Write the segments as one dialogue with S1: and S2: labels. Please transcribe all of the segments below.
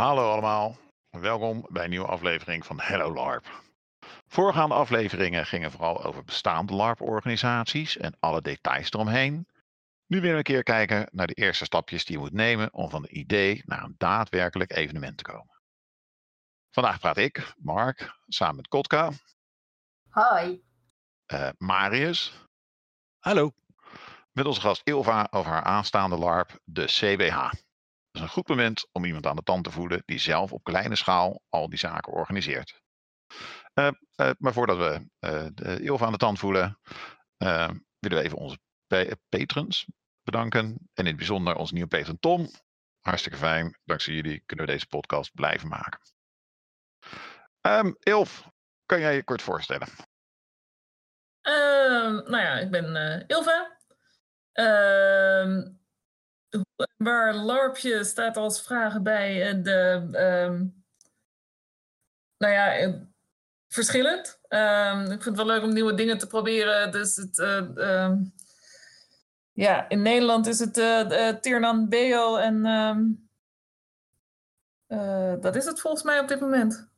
S1: Hallo allemaal, welkom bij een nieuwe aflevering van Hello LARP. Voorgaande afleveringen gingen vooral over bestaande LARP-organisaties en alle details eromheen. Nu willen we een keer kijken naar de eerste stapjes die je moet nemen om van een idee naar een daadwerkelijk evenement te komen. Vandaag praat ik, Mark, samen met Kotka,
S2: Hoi.
S1: eh, Marius,
S3: Hallo.
S1: met onze gast Ilva over haar aanstaande LARP, de CBH. Is een goed moment om iemand aan de tand te voelen die zelf op kleine schaal al die zaken organiseert. Eh, eh, maar voordat we eh, de Ilva aan de tand voelen, eh, willen we even onze pa- patrons bedanken. En in het bijzonder onze nieuwe patron Tom. Hartstikke fijn. Dankzij jullie kunnen we deze podcast blijven maken. Ehm Ilf, kan jij je kort voorstellen?
S4: Ehm, nou ja, ik ben eh, Ilva. Ehm, hoe en waar LARPje staat als vragen bij eh, de. ehm, nou ja, eh, verschillend. Ehm, ik vind het wel leuk om nieuwe dingen te proberen. Dus het. eh, ehm, ja, in Nederland is het eh uh, Tiernan Beo en. dat is het volgens mij op dit moment.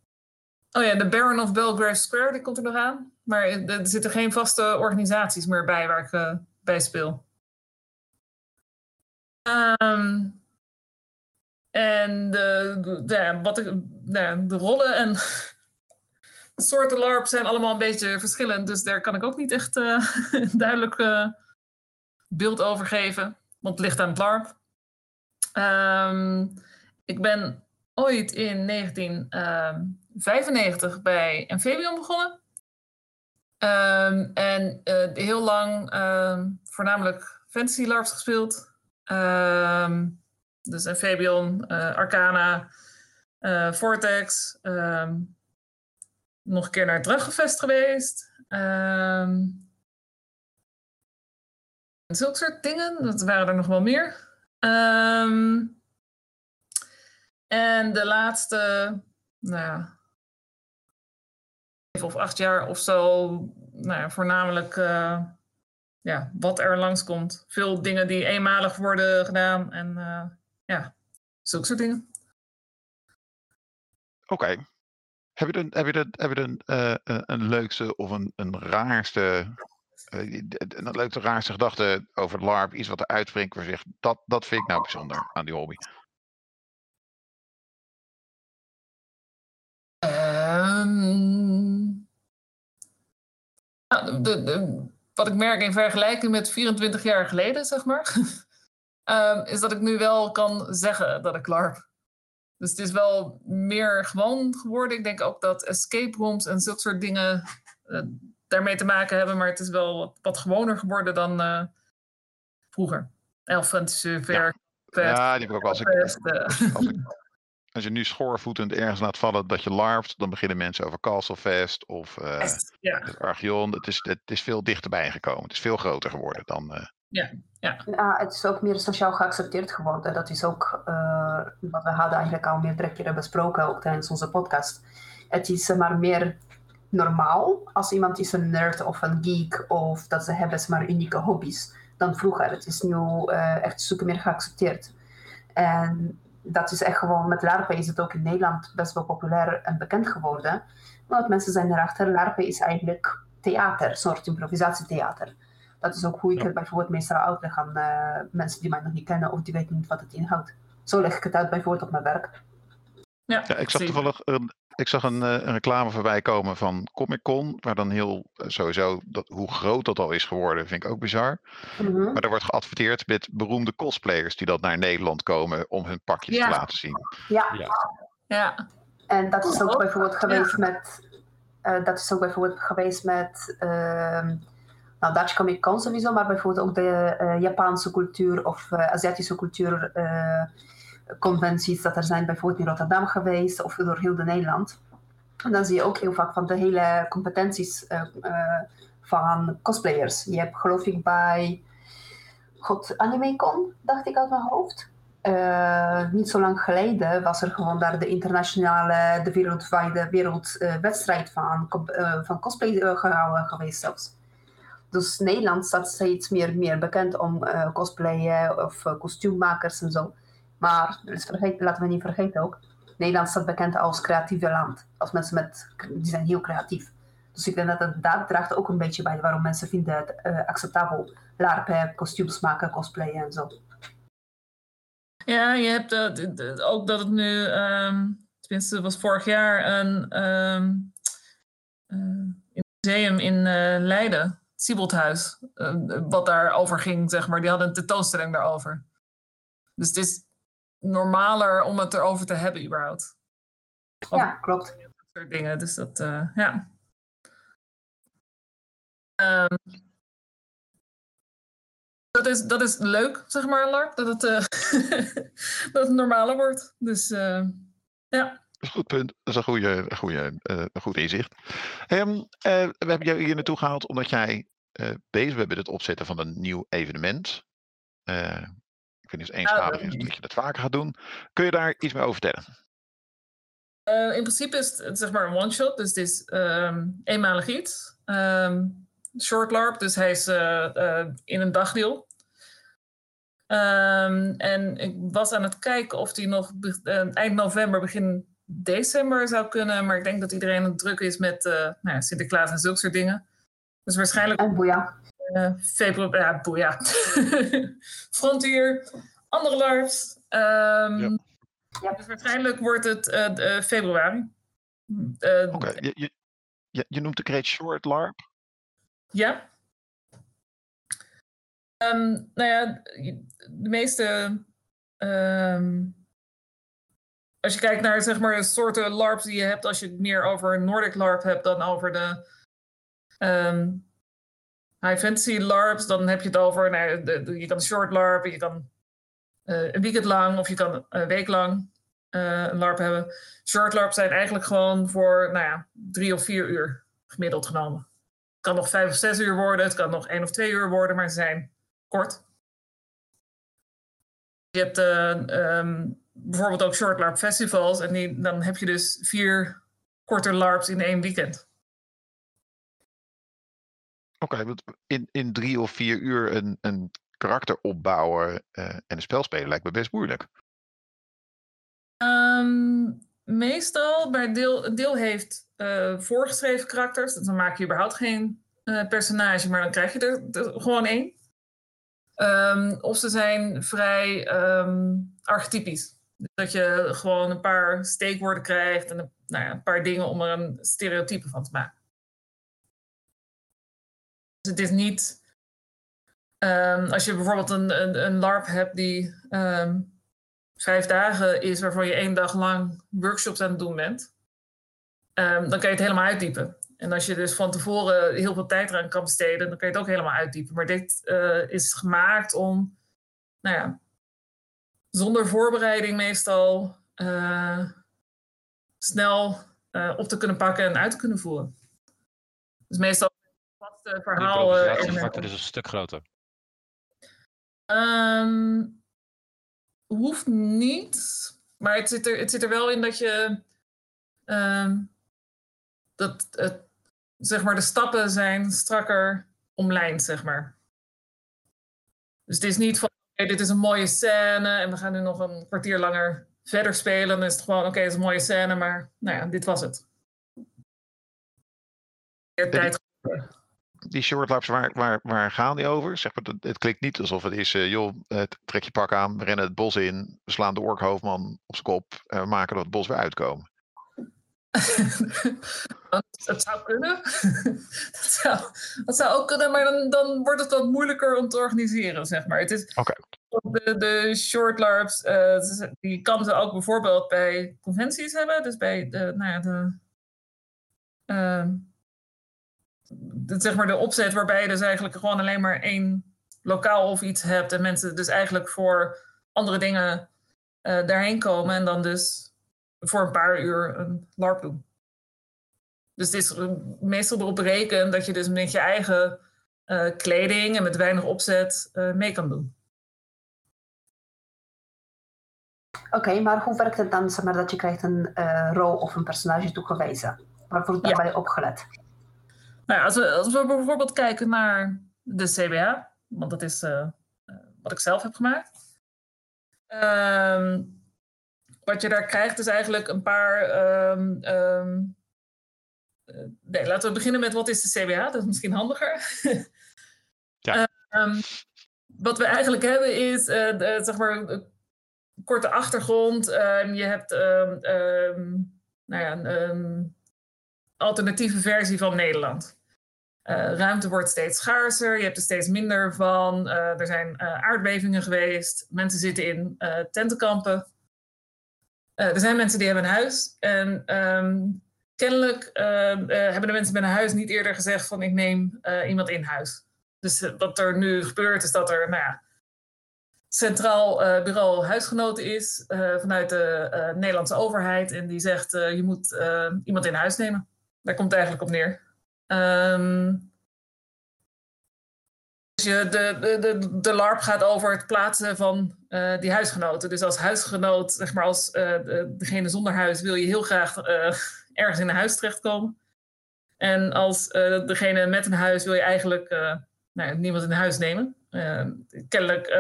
S4: Oh ja, de Baron of Belgrave Square, die komt er nog aan. Maar er zitten geen vaste organisaties meer bij waar ik bij speel. Ehm, en de, de, wat de, de rollen en soorten LARP zijn allemaal een beetje verschillend. Dus daar kan ik ook niet echt eh, duidelijk eh, beeld over geven. Want het ligt aan het LARP. Ehm, ik ben ooit in 1995 bij Amphibion begonnen. Ehm, en eh, heel lang ehm, voornamelijk fantasy LARPs gespeeld. Ehm, dus Amphibion, eh, Arcana, eh, Vortex. ehm, nog een keer naar het Druggefest geweest. Ehm zulke soort dingen. Dat waren er nog wel meer. En de laatste, nou ja, of acht jaar of zo, nou ja, voornamelijk eh, ja, wat er langskomt. Veel dingen die eenmalig worden gedaan en eh, ja, zulke soort dingen.
S1: Oké. Heb je een, heb je een, heb je een, eh, een, een leukste of een, een raarste, eh, een leukste raarste gedachte over LARP? Iets wat er uitspringt waar je zegt, dat, dat vind ik nou bijzonder aan die hobby.
S4: Nou, de, de, wat ik merk in vergelijking met 24 jaar geleden, zeg maar, ehm, is dat ik nu wel kan zeggen dat ik LARP. Dus het is wel meer gewoon geworden. Ik denk ook dat escape rooms en zulke soort dingen eh, daarmee te maken hebben, maar het is wel wat, wat gewoner geworden dan eh, vroeger. Elf Fantasy Fest,
S1: Ja, die heb ik ook wel. Als, ik,
S4: Fest,
S1: als, ik, als je nu schoorvoetend ergens laat vallen dat je LARPt, dan beginnen mensen over Castlefest of eh
S4: Fest, ja,
S1: het Archeon. Het is, het is veel dichterbij gekomen. Het is veel groter geworden dan... eh,
S2: Ja, het is ook meer sociaal geaccepteerd geworden. Dat is ook eh, wat we hadden eigenlijk al meerdere keren besproken, ook tijdens onze podcast. Het is eh, maar meer normaal als iemand is een nerd of een geek of dat ze hebben maar unieke hobby's dan vroeger. Het is nu eh, echt stukken meer geaccepteerd. En dat is echt gewoon, met LARPen is het ook in Nederland best wel populair en bekend geworden. Want mensen zijn erachter, LARPen is eigenlijk theater, een soort improvisatietheater. Dat is ook hoe ik
S1: Ja.
S2: het bijvoorbeeld meestal uitleg aan eh, mensen die mij nog niet kennen of die weten niet wat het inhoudt. Zo leg ik het uit bijvoorbeeld op mijn werk.
S4: ja,
S1: Ja, ik zag toevallig een, ik zag een, eh, een reclame voorbij komen van Comic Con, waar dan heel eh, sowieso dat, hoe groot dat al is geworden, vind ik ook bizar.
S2: Mhm.
S1: Maar er wordt geadverteerd met beroemde cosplayers die dat naar Nederland komen om hun pakjes
S4: Ja.
S1: te laten zien.
S2: Ja,
S4: Ja,
S2: en dat is ook
S4: Oh,
S2: bijvoorbeeld
S4: ja.
S2: geweest met. eh, dat is ook bijvoorbeeld geweest met. ehm nou, Dutch Comic Con sowieso, maar bijvoorbeeld ook de eh, Japanse cultuur of eh, Aziatische cultuur eh, conventies dat er zijn bijvoorbeeld in Rotterdam geweest of door heel de Nederland. En dan zie je ook heel vaak van de hele competenties eh, eh, van cosplayers. Je hebt geloof ik bij God AnimeCon, dacht ik uit mijn hoofd. Eh, niet zo lang geleden was er gewoon daar de internationale, de wereldwijde wereldwedstrijd van, van cosplay eh, gehouden geweest zelfs. Dus Nederland staat steeds meer, meer bekend om cosplayen of kostuummakers en zo. Maar dus laten we niet vergeten ook, Nederland staat bekend als creatieve land. Als mensen met, die zijn heel creatief. Dus ik denk dat het, dat draagt ook een beetje bij waarom mensen vinden het uh, acceptabel. Larpen, kostuums maken, cosplayen en zo.
S4: Ja, je hebt uh, ook dat het nu, um, tenminste was vorig jaar een um, museum in Leiden, het Sieboldhuis, wat daarover ging, zeg maar. Die hadden een tentoonstelling daarover. Dus het is normaler om het erover te hebben überhaupt.
S2: Ja, klopt. Dat
S4: soort dingen, dus dat, ja. Um, dat, is, dat is leuk, zeg maar, Lark, dat het, uh, dat het normaler wordt. Dus uh, ja.
S1: Dat is een goed punt. Dat is een, goede, een, goede, een goed inzicht. Um, we hebben jou hier naartoe gehaald omdat jij bezig bent met het opzetten van een nieuw evenement. Ik vind het eenstadig is dat je dat vaker gaat doen. Kun je daar iets meer over vertellen?
S4: in principe is het zeg maar een one-shot, dus het is um, eenmalig iets. Um, short LARP, dus hij is uh, uh, in een dagdeel. Um, en ik was aan het kijken of hij nog uh, eind november, begin december zou kunnen. Maar ik denk dat iedereen druk is met nou, Sinterklaas en zulke soort dingen. Dus waarschijnlijk.
S2: En boeia.
S4: februari, ja, boeia. Frontier, andere LARPs. Um, ja. Dus waarschijnlijk wordt het februari.
S1: Oké, okay. je, je, je noemt de Great Short LARP.
S4: Ja. Um, nou ja, de meeste. Um, als je kijkt naar zeg maar, de soorten LARPs die je hebt, als je het meer over Nordic LARP hebt dan over de um, High Fantasy LARPs, dan heb je het over. Nou, je kan short LARP, je kan uh, een weekend lang of je kan een week lang uh, een LARP hebben. Short LARPs zijn eigenlijk gewoon voor nou ja, drie of vier uur gemiddeld genomen kan nog vijf of zes uur worden, het kan nog één of twee uur worden, maar ze zijn kort. Je hebt um, bijvoorbeeld ook short LARP festivals en dan heb je dus vier korte LARPs in één weekend.
S1: Oké, okay, in, in drie of vier uur een, een karakter opbouwen uh, en een spel spelen lijkt me best moeilijk.
S4: Um, meestal, bij deel, deel heeft uh, voorgeschreven karakters. Dus dan maak je überhaupt geen uh, personage, maar dan krijg je er, gewoon één. Um, of ze zijn vrij um, archetypisch. Dat je gewoon een paar steekwoorden krijgt en nou ja, een paar dingen om er een stereotype van te maken. Dus het is niet. Um, als je bijvoorbeeld een, een, een LARP hebt die vijf dagen is, waarvan je één dag lang workshops aan het doen bent, um, dan kan je het helemaal uitdiepen. En als je dus van tevoren heel veel tijd eraan kan besteden, dan kan je het ook helemaal uitdiepen. Maar dit uh, is gemaakt om, nou ja, zonder voorbereiding meestal uh, snel uh, op te kunnen pakken en uit te kunnen voeren. Dus meestal vaste verhaal.
S3: De is een stuk groter.
S4: Um, hoeft niet. Maar het zit er, het zit er wel in dat je. Uh, dat het, zeg maar, de stappen zijn strakker omlijnd, zeg maar. Dus het is niet van, okay, dit is een mooie scène en we gaan nu nog een kwartier langer verder spelen. Dan is het gewoon, oké, okay, het is een mooie scène, maar nou ja, dit was het. Meer tijd
S1: die shortlaps, waar, waar, waar gaan die over? Zeg maar, het klinkt niet alsof het is, uh, joh, trek je pak aan, we rennen het bos in, we slaan de orkhoofdman op zijn kop en we maken dat het bos weer uitkomen.
S4: dat zou kunnen. dat, zou, dat zou ook kunnen, maar dan, dan wordt het wat moeilijker om te organiseren, zeg maar. Het is,
S1: okay.
S4: De, de short LARPs, uh, die kan ze ook bijvoorbeeld bij conventies hebben. Dus bij de, nou ja, de... Uh, zeg maar de opzet waarbij je dus eigenlijk gewoon alleen maar één lokaal of iets hebt en mensen dus eigenlijk voor andere dingen uh, daarheen komen en dan dus voor een paar uur een LARP doen. Dus het is meestal erop rekenen dat je dus met je eigen uh, kleding en met weinig opzet uh, mee kan doen.
S2: Oké, okay, maar hoe werkt het dan zeg maar, dat je krijgt een rol of een personage toegewezen? Waar wordt daarbij ja. opgelet?
S4: Nou ja, als, we, als we bijvoorbeeld kijken naar de CBA, want dat is uh, wat ik zelf heb gemaakt. Um, wat je daar krijgt is eigenlijk een paar. ehm, ehm, eh, nee, laten we beginnen met wat is de CBH? Dat is misschien handiger.
S3: Ja.
S4: Ehm, wat we eigenlijk hebben is, eh, de, zeg maar, een korte achtergrond. Ehm, je hebt ehm, ehm, nou ja, een ehm, alternatieve versie van Nederland. Eh, ruimte wordt steeds schaarser, je hebt er steeds minder van. Eh, er zijn eh, aardbevingen geweest, mensen zitten in tentenkampen. Er zijn mensen die hebben een huis. En ehm, kennelijk ehm, eh, hebben de mensen met een huis niet eerder gezegd van ik neem iemand in huis. Dus wat er nu gebeurt is dat er nou ja, centraal bureau huisgenoten is vanuit de Nederlandse overheid. En die zegt je moet iemand in huis nemen. Daar komt het eigenlijk op neer. Ehm, dus de, de, de, de LARP gaat over het plaatsen van eh, die huisgenoten. Dus als huisgenoot, zeg maar als eh, de- degene zonder huis, wil je heel graag eh, ergens in een huis terechtkomen. En als degene met een huis wil je eigenlijk nou, niemand in huis nemen. Eh, kennelijk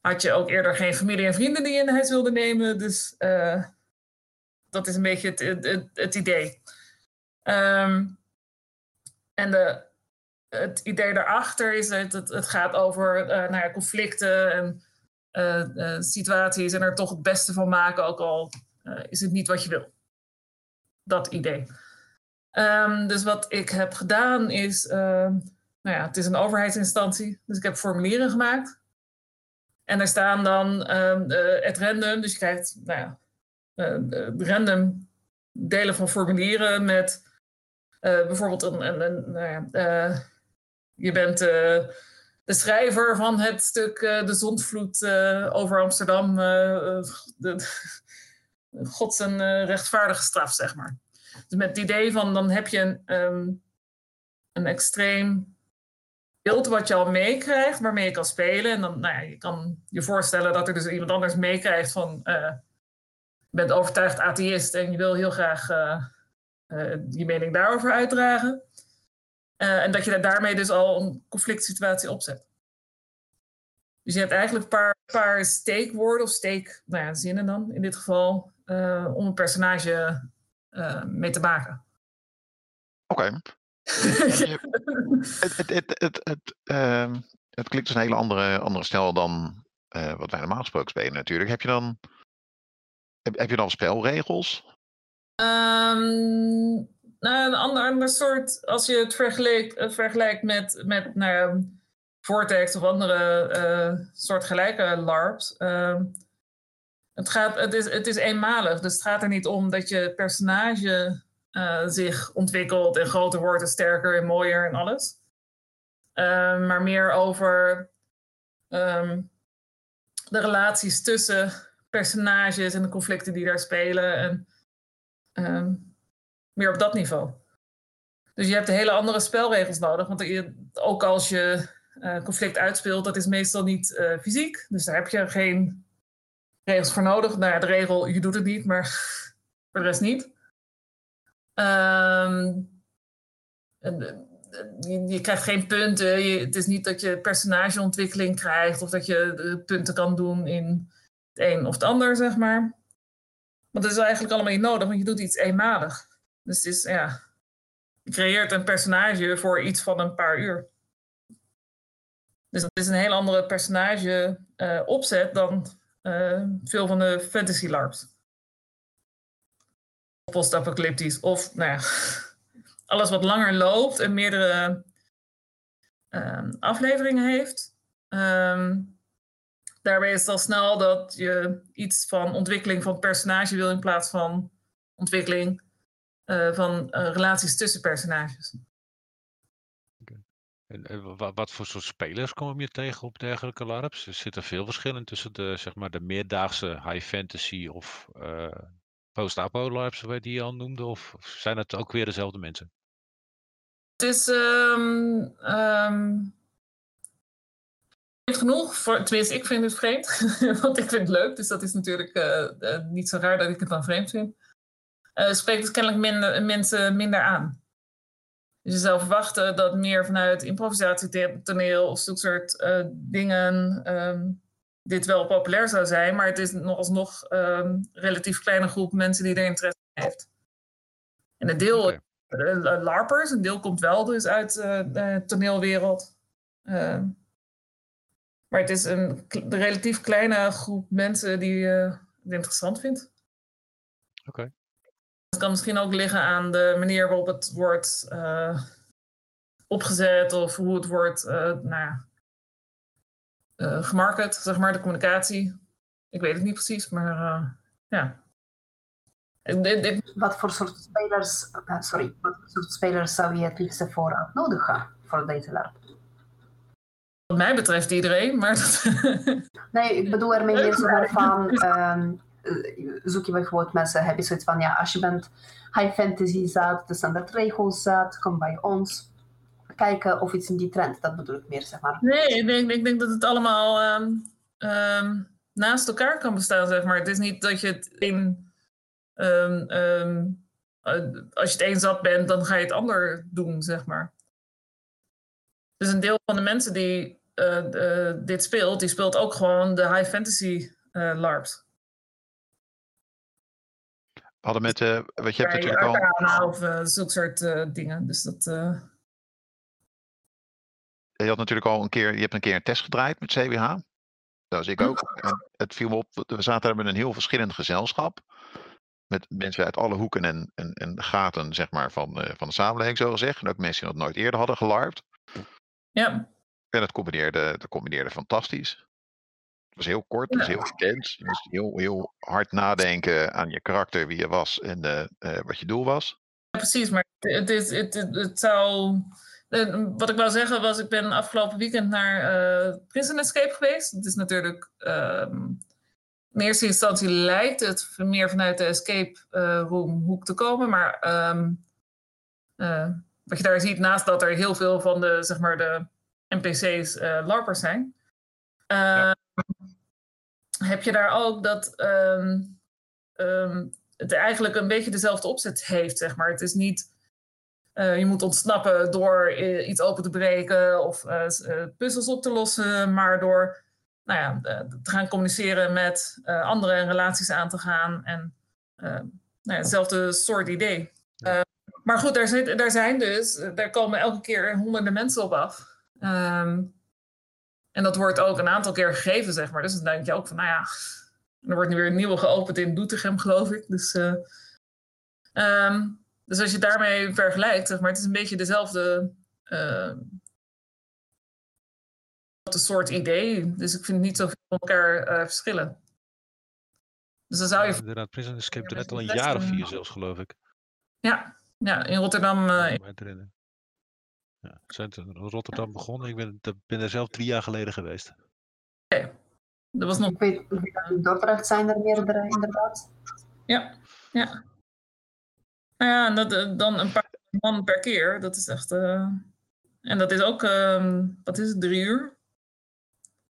S4: had je ook eerder geen familie en vrienden die je in huis wilden nemen. Dus dat is een beetje het, het, idee. Ehm, en het idee daarachter is dat het, gaat over eh, nou conflicten en eh, eh, situaties en er toch het beste van maken, ook al is het niet wat je wil. Dat idee. Ehm, dus wat ik heb gedaan is, ehm, nou ja, het is een overheidsinstantie, dus ik heb formulieren gemaakt. En daar staan dan eh, het random, dus je krijgt nou ja, random delen van formulieren met bijvoorbeeld een, een, een nou ja, eh, je bent eh, de schrijver van het stuk eh, De Zondvloed eh, over Amsterdam. eh, eh, God zijn eh, rechtvaardige straf, zeg maar. Dus met het idee van dan heb je een, ehm, een extreem beeld wat je al meekrijgt, waarmee je kan spelen. En dan, nou ja, je kan je voorstellen dat er dus iemand anders meekrijgt van... eh, je bent overtuigd atheïst en je wil heel graag eh, eh, je mening daarover uitdragen. Eh, en dat je daar daarmee dus al een conflict situatie opzet. Dus je hebt eigenlijk een paar, paar steekwoorden of steek, nou ja, zinnen dan in dit geval, eh, om een personage eh, mee te maken.
S1: Oké. Het, het, het, het, het, het klinkt als een hele andere, andere stijl dan eh, wat wij normaal gesproken spelen natuurlijk. Heb je dan, heb, heb je dan spelregels?
S4: Ehm, nou, een ander, ander soort, als je het vergelijkt, eh, vergelijkt met, met nou Vortex of andere eh soortgelijke LARPs. ehm, het, gaat, het, is, het is eenmalig, dus het gaat er niet om dat je personage eh, zich ontwikkelt en groter wordt en sterker en mooier en alles. Ehm, maar meer over de relaties tussen personages en de conflicten die daar spelen. En, Ehm, meer op dat niveau. Dus je hebt hele andere spelregels nodig. Want ook als je eh, conflict uitspeelt, dat is meestal niet eh, fysiek. Dus daar heb je geen regels voor nodig. Nou ja, de regel, je doet het niet, maar voor de rest niet. Ehm, en, eh, je, krijgt geen punten. Je, het is niet dat je personageontwikkeling krijgt of dat je punten kan doen in het een of het ander, zeg maar. Want dat is eigenlijk allemaal niet nodig, want je doet iets eenmalig. Dus het is, ja, je creëert een personage voor iets van een paar uur. Dus dat is een heel andere personage eh, dan eh, veel van de fantasy LARPs. Post-apocalyptisch. Of, nou ja, alles wat langer loopt en meerdere ehm, afleveringen heeft. Ehm, daarbij is het al snel dat je iets van ontwikkeling van personage wil in plaats van ontwikkeling eh, van eh, relaties tussen personages.
S3: En, eh, wa- wat voor soort spelers kom je tegen op dergelijke LARPs? Er zit er veel verschillen tussen de, zeg maar, de meerdaagse high fantasy of post-apo LARPs, zoals je die al noemde? Of zijn het ook weer dezelfde mensen?
S4: Het is ehm, ehm, genoeg, voor, tenminste ik vind het vreemd, want ik vind het leuk, dus dat is natuurlijk eh, eh, niet zo raar dat ik het dan vreemd vind. Eh spreekt het kennelijk minder, mensen minder aan. Dus je zou verwachten dat meer vanuit improvisatietoneel of zo'n soort eh, dingen ehm, dit wel populair zou zijn, maar het is nog alsnog een relatief kleine groep mensen die er interesse in heeft. En een deel eh, LARPers, een deel komt wel dus uit eh, de toneelwereld. Maar het is een relatief kleine groep mensen die eh, het interessant vindt.
S3: Oké.
S4: Het kan misschien ook liggen aan de manier waarop het wordt eh, opgezet of hoe het wordt eh nou ja, eh, gemarket, zeg maar, de communicatie. Ik weet het niet precies, maar eh, ja. Ik-
S2: Wat voor soort spelers, sorry, wat voor soort spelers zou je het liefste voor uitnodigen voor deze LARP?
S4: Wat mij betreft iedereen, maar dat,
S2: Nee, ik bedoel ermee meer zo van, zoek je bijvoorbeeld mensen, heb je zoiets van, ja, als je bent high fantasy zat, de standaard regels zat, kom bij ons kijken of iets in die trend, dat bedoel ik meer, zeg maar.
S4: Nee, ik denk, ik denk dat het allemaal ehm, ehm, naast elkaar kan bestaan, zeg maar. Het is niet dat je het in... eh, als je het een zat bent, dan ga je het ander doen, zeg maar. Dus een deel van de mensen die eh, eh, dit speelt, die speelt ook gewoon de high fantasy eh LARPs.
S1: We hadden met, wat je hebt natuurlijk al,
S4: of zulke soort dingen. Dus dat...
S1: je had natuurlijk al een keer, je hebt een keer een test gedraaid met CWH. Dat was ik ook. En het viel me op, we zaten daar met een heel verschillend gezelschap. Met mensen uit alle hoeken en, en, en gaten zeg maar, van, van de samenleving, zo gezegd. En ook mensen die dat nooit eerder hadden gelarpt.
S4: ja,
S1: En dat combineerde, dat combineerde fantastisch. Het was heel kort, het was heel intens. Je moest heel, heel hard nadenken aan je karakter, wie je was en eh, eh, wat je doel was.
S4: Ja, precies, maar het, is, het, het, het zou. Wat ik wou zeggen was, ik ben afgelopen weekend naar eh Prison Escape geweest. Het is natuurlijk. ehm, in eerste instantie lijkt het meer vanuit de escape eh, room hoek te komen. Maar ehm, eh, wat je daar ziet, naast dat er heel veel van de, zeg maar, de NPC's eh LARPers zijn.
S3: Ja.
S4: Heb je daar ook dat. ehm, ehm, het eigenlijk een beetje dezelfde opzet heeft, zeg maar. Het is niet, eh, je moet ontsnappen door eh, iets open te breken of eh, eh, puzzels op te lossen, maar door nou ja, eh, te gaan communiceren met eh, anderen en relaties aan te gaan. En eh, nou ja, hetzelfde soort idee. Eh, maar goed, daar, zit, daar zijn dus, eh, daar komen elke keer honderden mensen op af. Ehm, en dat wordt ook een aantal keer gegeven, zeg maar. Dus dan denk je ook van, nou ja, er wordt nu weer een nieuwe geopend in Doetinchem, geloof ik. Dus, eh, ehm, dus als je het daarmee vergelijkt, zeg maar, het is een beetje dezelfde, eh, dezelfde soort idee. Dus ik vind het niet zoveel van elkaar eh, verschillen. Dus dan zou je...
S3: Inderdaad, Prison Escape er
S4: Ja,
S3: net al een jaar of vier zelfs, geloof ik.
S4: Ja, ja in Rotterdam...
S3: herinneren. Ja, we zijn in Rotterdam begonnen. Ik ben, ben er zelf drie jaar geleden geweest.
S4: dat was nog...
S2: In Dordrecht zijn er meerdere, inderdaad.
S4: Ja, ja. Nou ja, en dat, eh, dan een paar man per keer. Dat is echt... eh, en dat is ook, ehm, wat is het, drie uur?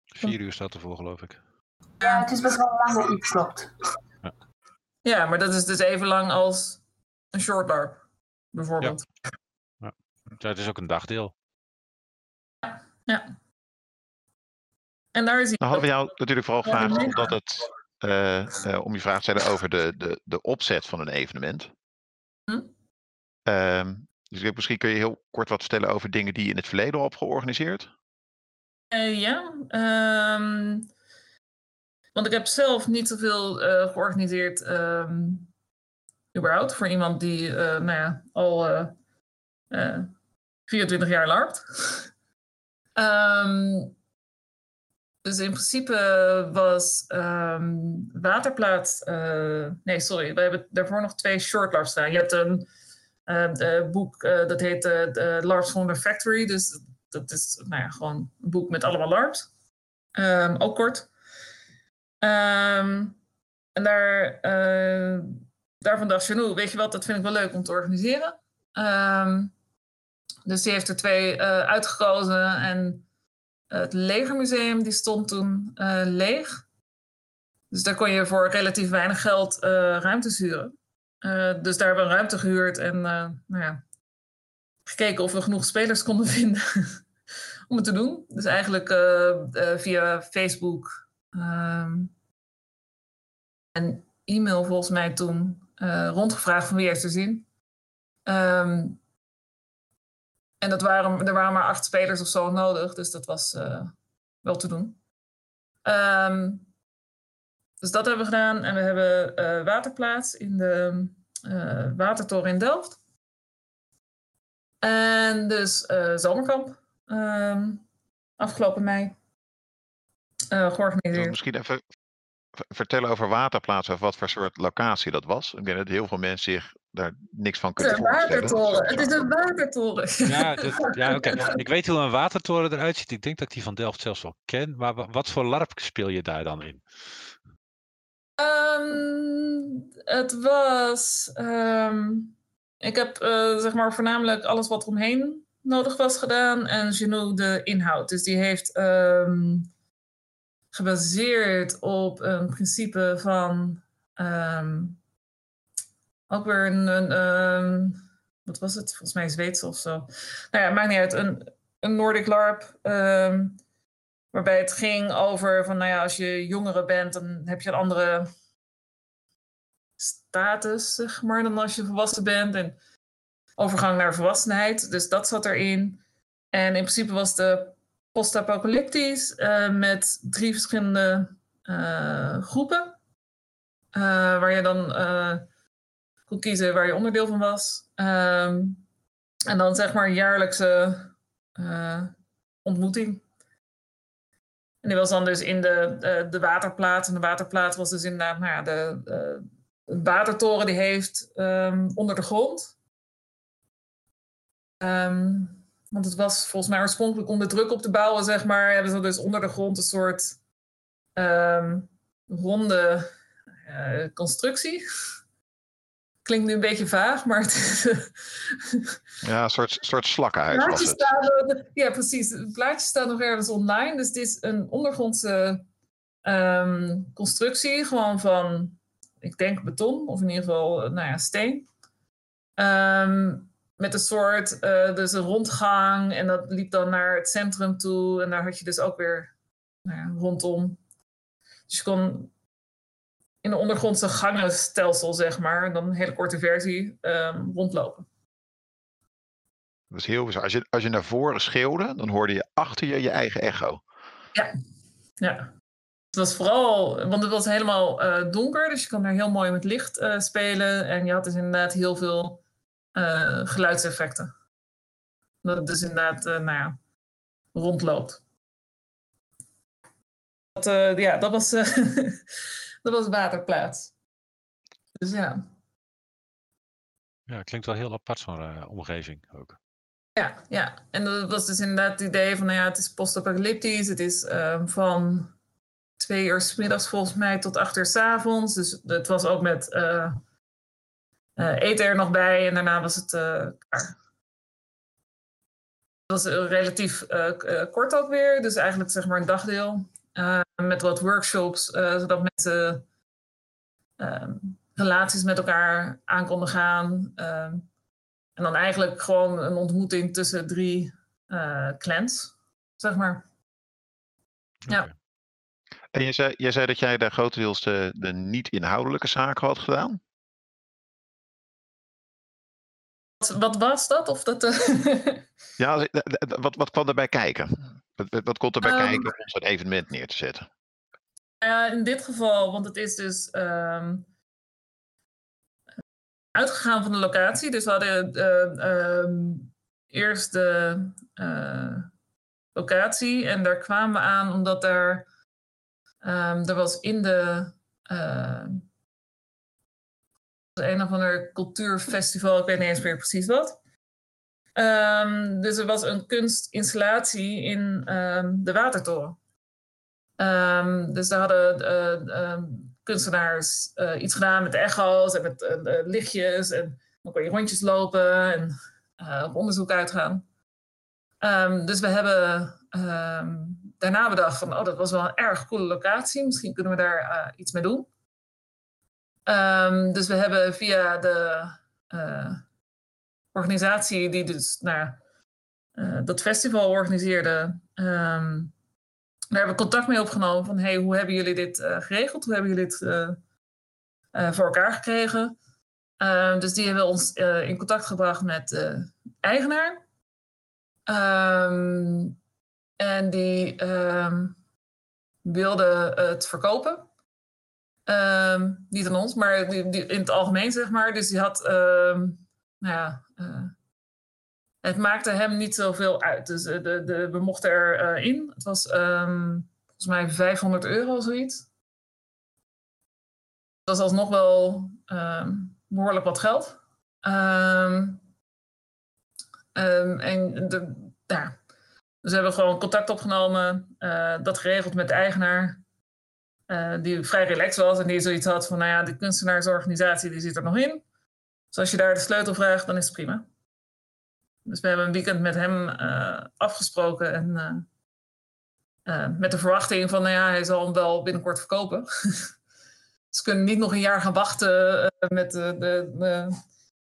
S3: Vier uur staat ervoor, geloof ik.
S2: Ja, het is best wel lang iets, klopt.
S4: Ja, maar dat is dus even lang als een short LARP, bijvoorbeeld.
S3: Ja, het is ook een dagdeel.
S4: Ja. En daar je
S1: Nou hadden we jou natuurlijk vooral gevraagd omdat het, eh, eh, om je vraag te stellen over de, de, de opzet van een evenement.
S4: Hm?
S1: Ehm, dus misschien kun je heel kort wat vertellen over dingen die je in het verleden al hebt georganiseerd.
S4: Eh, ja, ehm, want ik heb zelf niet zoveel eh georganiseerd, ehm, überhaupt, voor iemand die eh, nou ja, al eh, eh, 24 jaar larpt. Ehm, dus in principe was ehm, Waterplaat. eh, nee, sorry, we hebben daarvoor nog twee short LARPs staan. Je hebt een eh, de boek eh, dat heet eh, LARPs from the Factory. Dus dat is nou ja, gewoon een boek met allemaal LARPs. Ehm, ook kort. Ehm, en daar, eh, daarvan dacht Janou, weet je wat, dat vind ik wel leuk om te organiseren. Ehm, dus die heeft er twee eh, uitgekozen. En het Legermuseum die stond toen eh, leeg. Dus daar kon je voor relatief weinig geld eh, ruimte huren. Eh, dus daar hebben we ruimte gehuurd en eh, nou ja, gekeken of we genoeg spelers konden vinden om het te doen. Dus eigenlijk eh, eh, via Facebook ehm, een e-mail volgens mij toen eh, rondgevraagd van wie heeft er zin. Ehm, en dat waren, er waren maar acht spelers of zo nodig, dus dat was eh, wel te doen. Ehm, dus dat hebben we gedaan. En we hebben eh, waterplaats in de uh, Watertoren in Delft. En dus zomerkamp ehm, afgelopen mei georganiseerd.
S1: Misschien even vertellen over waterplaatsen of wat voor soort locatie dat was? Ik denk dat heel veel mensen zich daar niks van kunnen voorstellen.
S4: Het is een watertoren. Het is een watertoren.
S3: Ja, dit, ja oké. Ik weet hoe een watertoren eruit ziet. Ik denk dat ik die van Delft zelfs wel ken. Maar wat voor LARP speel je daar dan in?
S4: Um, het was... Um, ik heb uh, zeg maar voornamelijk alles wat omheen nodig was gedaan. En Genou de inhoud. Dus die heeft... Um, gebaseerd op een principe van um, ook weer een, um, wat was het? Volgens mij Zweeds of zo. Nou ja, maakt niet uit. Een, een Nordic LARP. Um, waarbij het ging over van, nou ja, als je jongere bent, dan heb je een andere status, zeg maar, dan als je volwassen bent. En overgang naar volwassenheid. Dus dat zat erin. En in principe was de post-apocalyptisch uh, met drie verschillende uh, groepen. Uh, waar je dan kon kiezen waar je onderdeel van was. Um, en dan zeg maar jaarlijkse ontmoeting. En die was dan dus in de, de, de waterplaat. En de waterplaat was dus inderdaad nou ja, de, de, de watertoren die heeft um, onder de grond. Um, want het was volgens mij oorspronkelijk om de druk op te bouwen, zeg maar. Hebben ze dus onder de grond een soort ronde constructie. Klinkt nu een beetje vaag, maar het is...
S1: ja, een soort, soort slakkenhuis
S4: ja, precies. Het plaatje staat nog ergens online. Dus het is een ondergrondse um, constructie. Gewoon van, ik denk beton. Of in ieder geval, nou ja, steen. Um, met een soort, uh, dus een rondgang. En dat liep dan naar het centrum toe. En daar had je dus ook weer nou ja, rondom. Dus je kon in de ondergrondse gangenstelsel, zeg maar, dan een hele korte versie, um, rondlopen.
S1: Dat is heel bizar. Als je, als je naar voren schreeuwde, dan hoorde je achter je je eigen echo.
S4: Ja, ja. Het was vooral, want het was helemaal uh, donker, dus je kon daar heel mooi met licht uh, spelen. En je had dus inderdaad heel veel uh, geluidseffecten. Dat het dus inderdaad nou ja, rondloopt. Dat, ja, dat was, dat was waterplaats. Dus ja.
S3: Ja, klinkt wel heel apart zo'n omgeving ook.
S4: Ja, ja, en dat was dus inderdaad het idee van, nou ja, het is post-apocalyptisch. Het is uh, van twee uur s middags volgens mij tot acht uur s avonds. Dus het was ook met uh, uh, eten er nog bij en daarna was het klaar. Het was relatief kort ook weer, dus eigenlijk zeg maar een dagdeel. Met wat workshops, zodat mensen ehm, relaties met elkaar aan konden gaan. Ehm, en dan eigenlijk gewoon een ontmoeting tussen drie clans, zeg maar. Okay. Ja.
S1: En je zei, je zei dat jij daar grotendeels de, de niet-inhoudelijke zaken had gedaan?
S4: Wat was dat? Of dat
S1: uh... ja, wat, wat kwam erbij kijken? Wat, wat komt erbij um, kijken om zo'n evenement neer te zetten?
S4: Ja, in dit geval, want het is dus um, uitgegaan van de locatie. Dus we hadden uh, um, eerst de uh, locatie en daar kwamen we aan omdat er, er was in de een of ander cultuurfestival, ik weet niet eens meer precies wat. Um, dus er was een kunstinstallatie in um, de Watertoren. Um, dus daar hadden uh, kunstenaars uh, iets gedaan met echo's en met uh, lichtjes. En dan kon je rondjes lopen en op onderzoek uitgaan. dus we hebben daarna bedacht van, oh, dat was wel een erg coole locatie. Misschien kunnen we daar iets mee doen. Dus we hebben via de organisatie die dus nou, uh, dat festival organiseerde, um, daar hebben we contact mee opgenomen van hey, hoe hebben jullie dit eh, geregeld? Hoe hebben jullie dit eh, eh, voor elkaar gekregen? Ehm, dus die hebben ons in contact gebracht met de eigenaar. Ehm, en die um, wilde het verkopen. niet aan ons, maar in het algemeen, zeg maar. Dus die had, ja, het maakte hem niet zoveel uit. Dus de, de, we mochten erin. Uh, het was volgens mij 500 euro, zoiets. Dat was alsnog wel behoorlijk wat geld. Um, en de, ja. Dus we hebben gewoon contact opgenomen, dat geregeld met de eigenaar, die vrij relaxed was en die zoiets had van, nou ja, de kunstenaarsorganisatie die zit er nog in. Dus als je daar de sleutel vraagt, dan is het prima. Dus we hebben een weekend met hem uh, afgesproken en met de verwachting van, nou ja, hij zal hem wel binnenkort verkopen. Ze kunnen niet nog een jaar gaan wachten met de, de,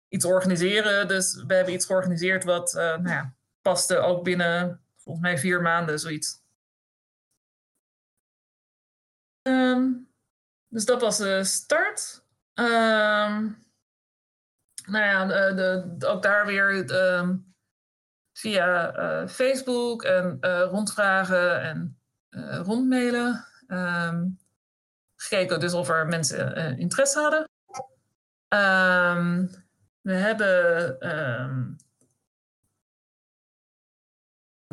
S4: iets organiseren. Dus we hebben iets georganiseerd wat nou ja, paste ook binnen volgens mij vier maanden, zoiets. Um, dus dat was de start. Um, nou ja, de, de, ook daar weer um, via uh, Facebook en uh, rondvragen en uh, rondmailen. gekeken dus of er mensen interesse hadden. we hebben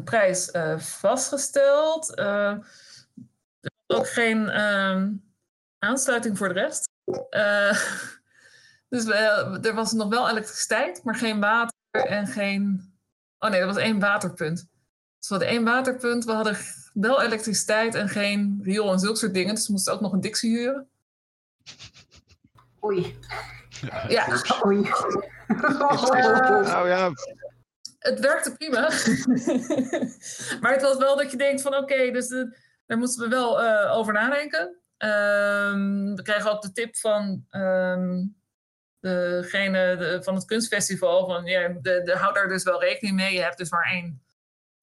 S4: prijs uh, vastgesteld. Ook geen aansluiting voor de rest. Dus we, er was nog wel elektriciteit, maar geen water en geen. Oh nee, er was één waterpunt. Dus we hadden één waterpunt. We hadden wel elektriciteit en geen riool en zulke soort dingen. Dus we moesten ook nog een Dixie huren.
S2: Oei.
S4: Ja.
S2: Oei.
S1: Nou ja,
S4: het werkte prima. maar het was wel dat je denkt van oké, dus daar moesten we wel uh, over nadenken. Um, we kregen ook de tip van um, degene de, van het kunstfestival van ja, de, de, houd daar dus wel rekening mee. Je hebt dus maar één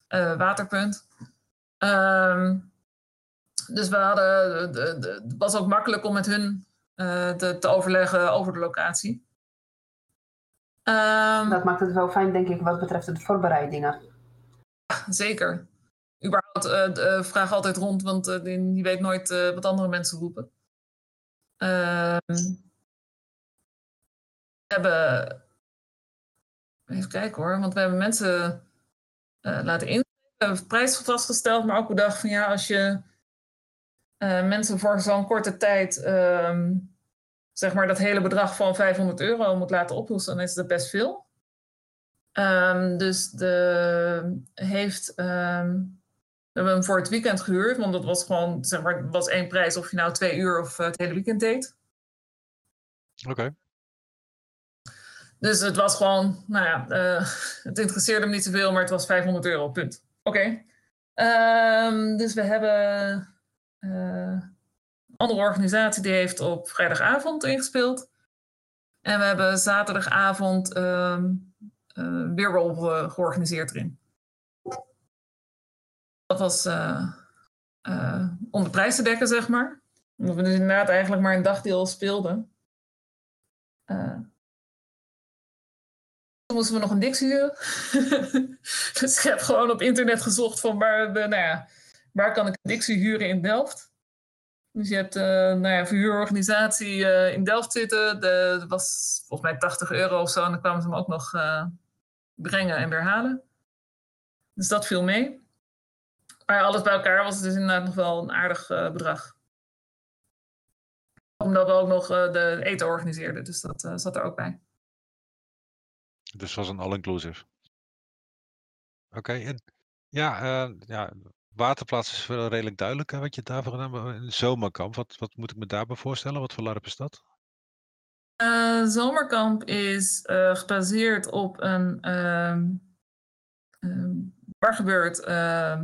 S4: uh, waterpunt. Um, dus we hadden, het was ook makkelijk om met hun uh, te, te overleggen over de locatie.
S2: Um, dat maakt het wel fijn, denk ik, wat betreft de voorbereidingen.
S4: Zeker. Überhaupt, uh, uh, vraag altijd rond, want je weet nooit wat andere mensen roepen. Ehm, hebben. Even kijken hoor, want we hebben mensen laten in. We hebben prijs vastgesteld, maar ook bedacht van ja, als je mensen voor zo'n korte tijd. Um, zeg maar dat hele bedrag van 500 euro moet laten oplossen, dan is dat best veel. Um, dus de heeft. Um, we hebben hem voor het weekend gehuurd, want dat was gewoon, zeg maar, was één prijs of je nou twee uur of uh, het hele weekend deed.
S3: Oké.
S4: Dus het was gewoon, nou ja, uh, het interesseerde hem niet zoveel, maar het was 500 euro, punt. Oké. Um, dus we hebben uh, andere organisatie die heeft op vrijdagavond ingespeeld. En we hebben zaterdagavond um, weerwolf uh, georganiseerd erin. Dat was uh, om de prijs te dekken, zeg maar. Omdat we dus inderdaad eigenlijk maar een dagdeel speelden. Toen moesten we nog een Dixie huren. dus ik heb gewoon op internet gezocht van waar, nou ja, waar kan ik een Dixie huren in Delft. Dus je hebt uh, nou ja, verhuurorganisatie uh, in Delft zitten. Dat was volgens mij 80 euro of zo. En dan kwamen ze hem ook nog uh, brengen en weer halen. Dus dat viel mee. Maar alles bij elkaar was het dus inderdaad nog wel een aardig bedrag. Omdat we ook nog de eten organiseerden. Dus dat zat er ook bij.
S3: Dus het was een all-inclusive. Oké, en ja, ja, Waterplaats is wel redelijk duidelijk wat je daarvoor gedaan Een zomerkamp, wat, wat moet ik me daarbij voorstellen? Wat voor LARP is dat?
S4: Uh, zomerkamp is gebaseerd op een waar gebeurt uh,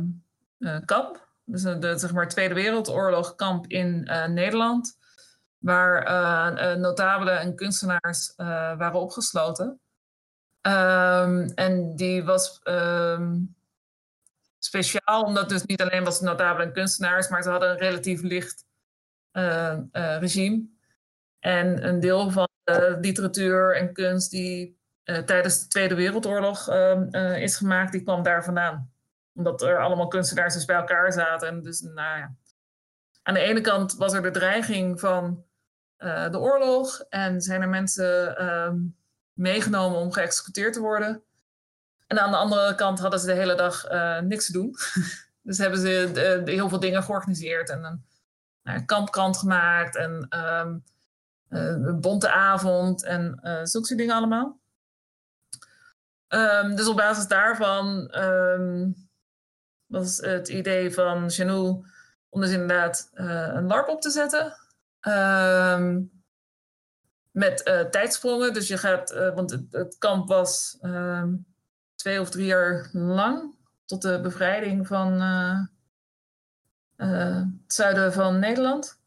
S4: kamp. Dus de zeg maar, Tweede Wereldoorlog kamp in Nederland. Waar notabelen en kunstenaars waren opgesloten. Um, en die was speciaal, omdat dus niet alleen was notabelen en kunstenaars, maar ze hadden een relatief licht uh, regime. En een deel van de literatuur en kunst die tijdens de Tweede Wereldoorlog ehm, is gemaakt, die kwam daar vandaan. Omdat er allemaal kunstenaars dus bij elkaar zaten. En dus, nou ja. Aan de ene kant was er de dreiging van de oorlog en zijn er mensen ehm, meegenomen om geëxecuteerd te worden. En aan de andere kant hadden ze de hele dag uh, niks te doen. dus hebben ze de, de heel veel dingen georganiseerd en een nou, kampkrant gemaakt en um, een bonte avond en uh, zulke dingen allemaal. Um, dus op basis daarvan um, was het idee van Janou om dus inderdaad een LARP op te zetten. Met tijdsprongen. Dus je gaat, want het, kamp was twee of drie jaar lang, tot de bevrijding van uh, uh, het zuiden van Nederland.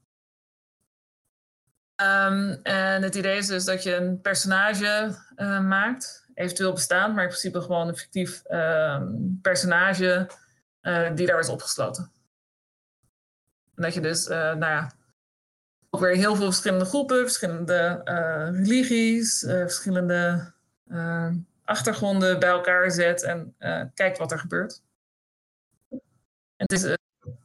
S4: Um, en het idee is dus dat je een personage uh, maakt, eventueel bestaand, maar in principe gewoon een fictief personage die daar is opgesloten. En dat je dus, nou ja, weer heel veel verschillende groepen, verschillende religies, verschillende achtergronden bij elkaar zet en kijkt wat er gebeurt. En het is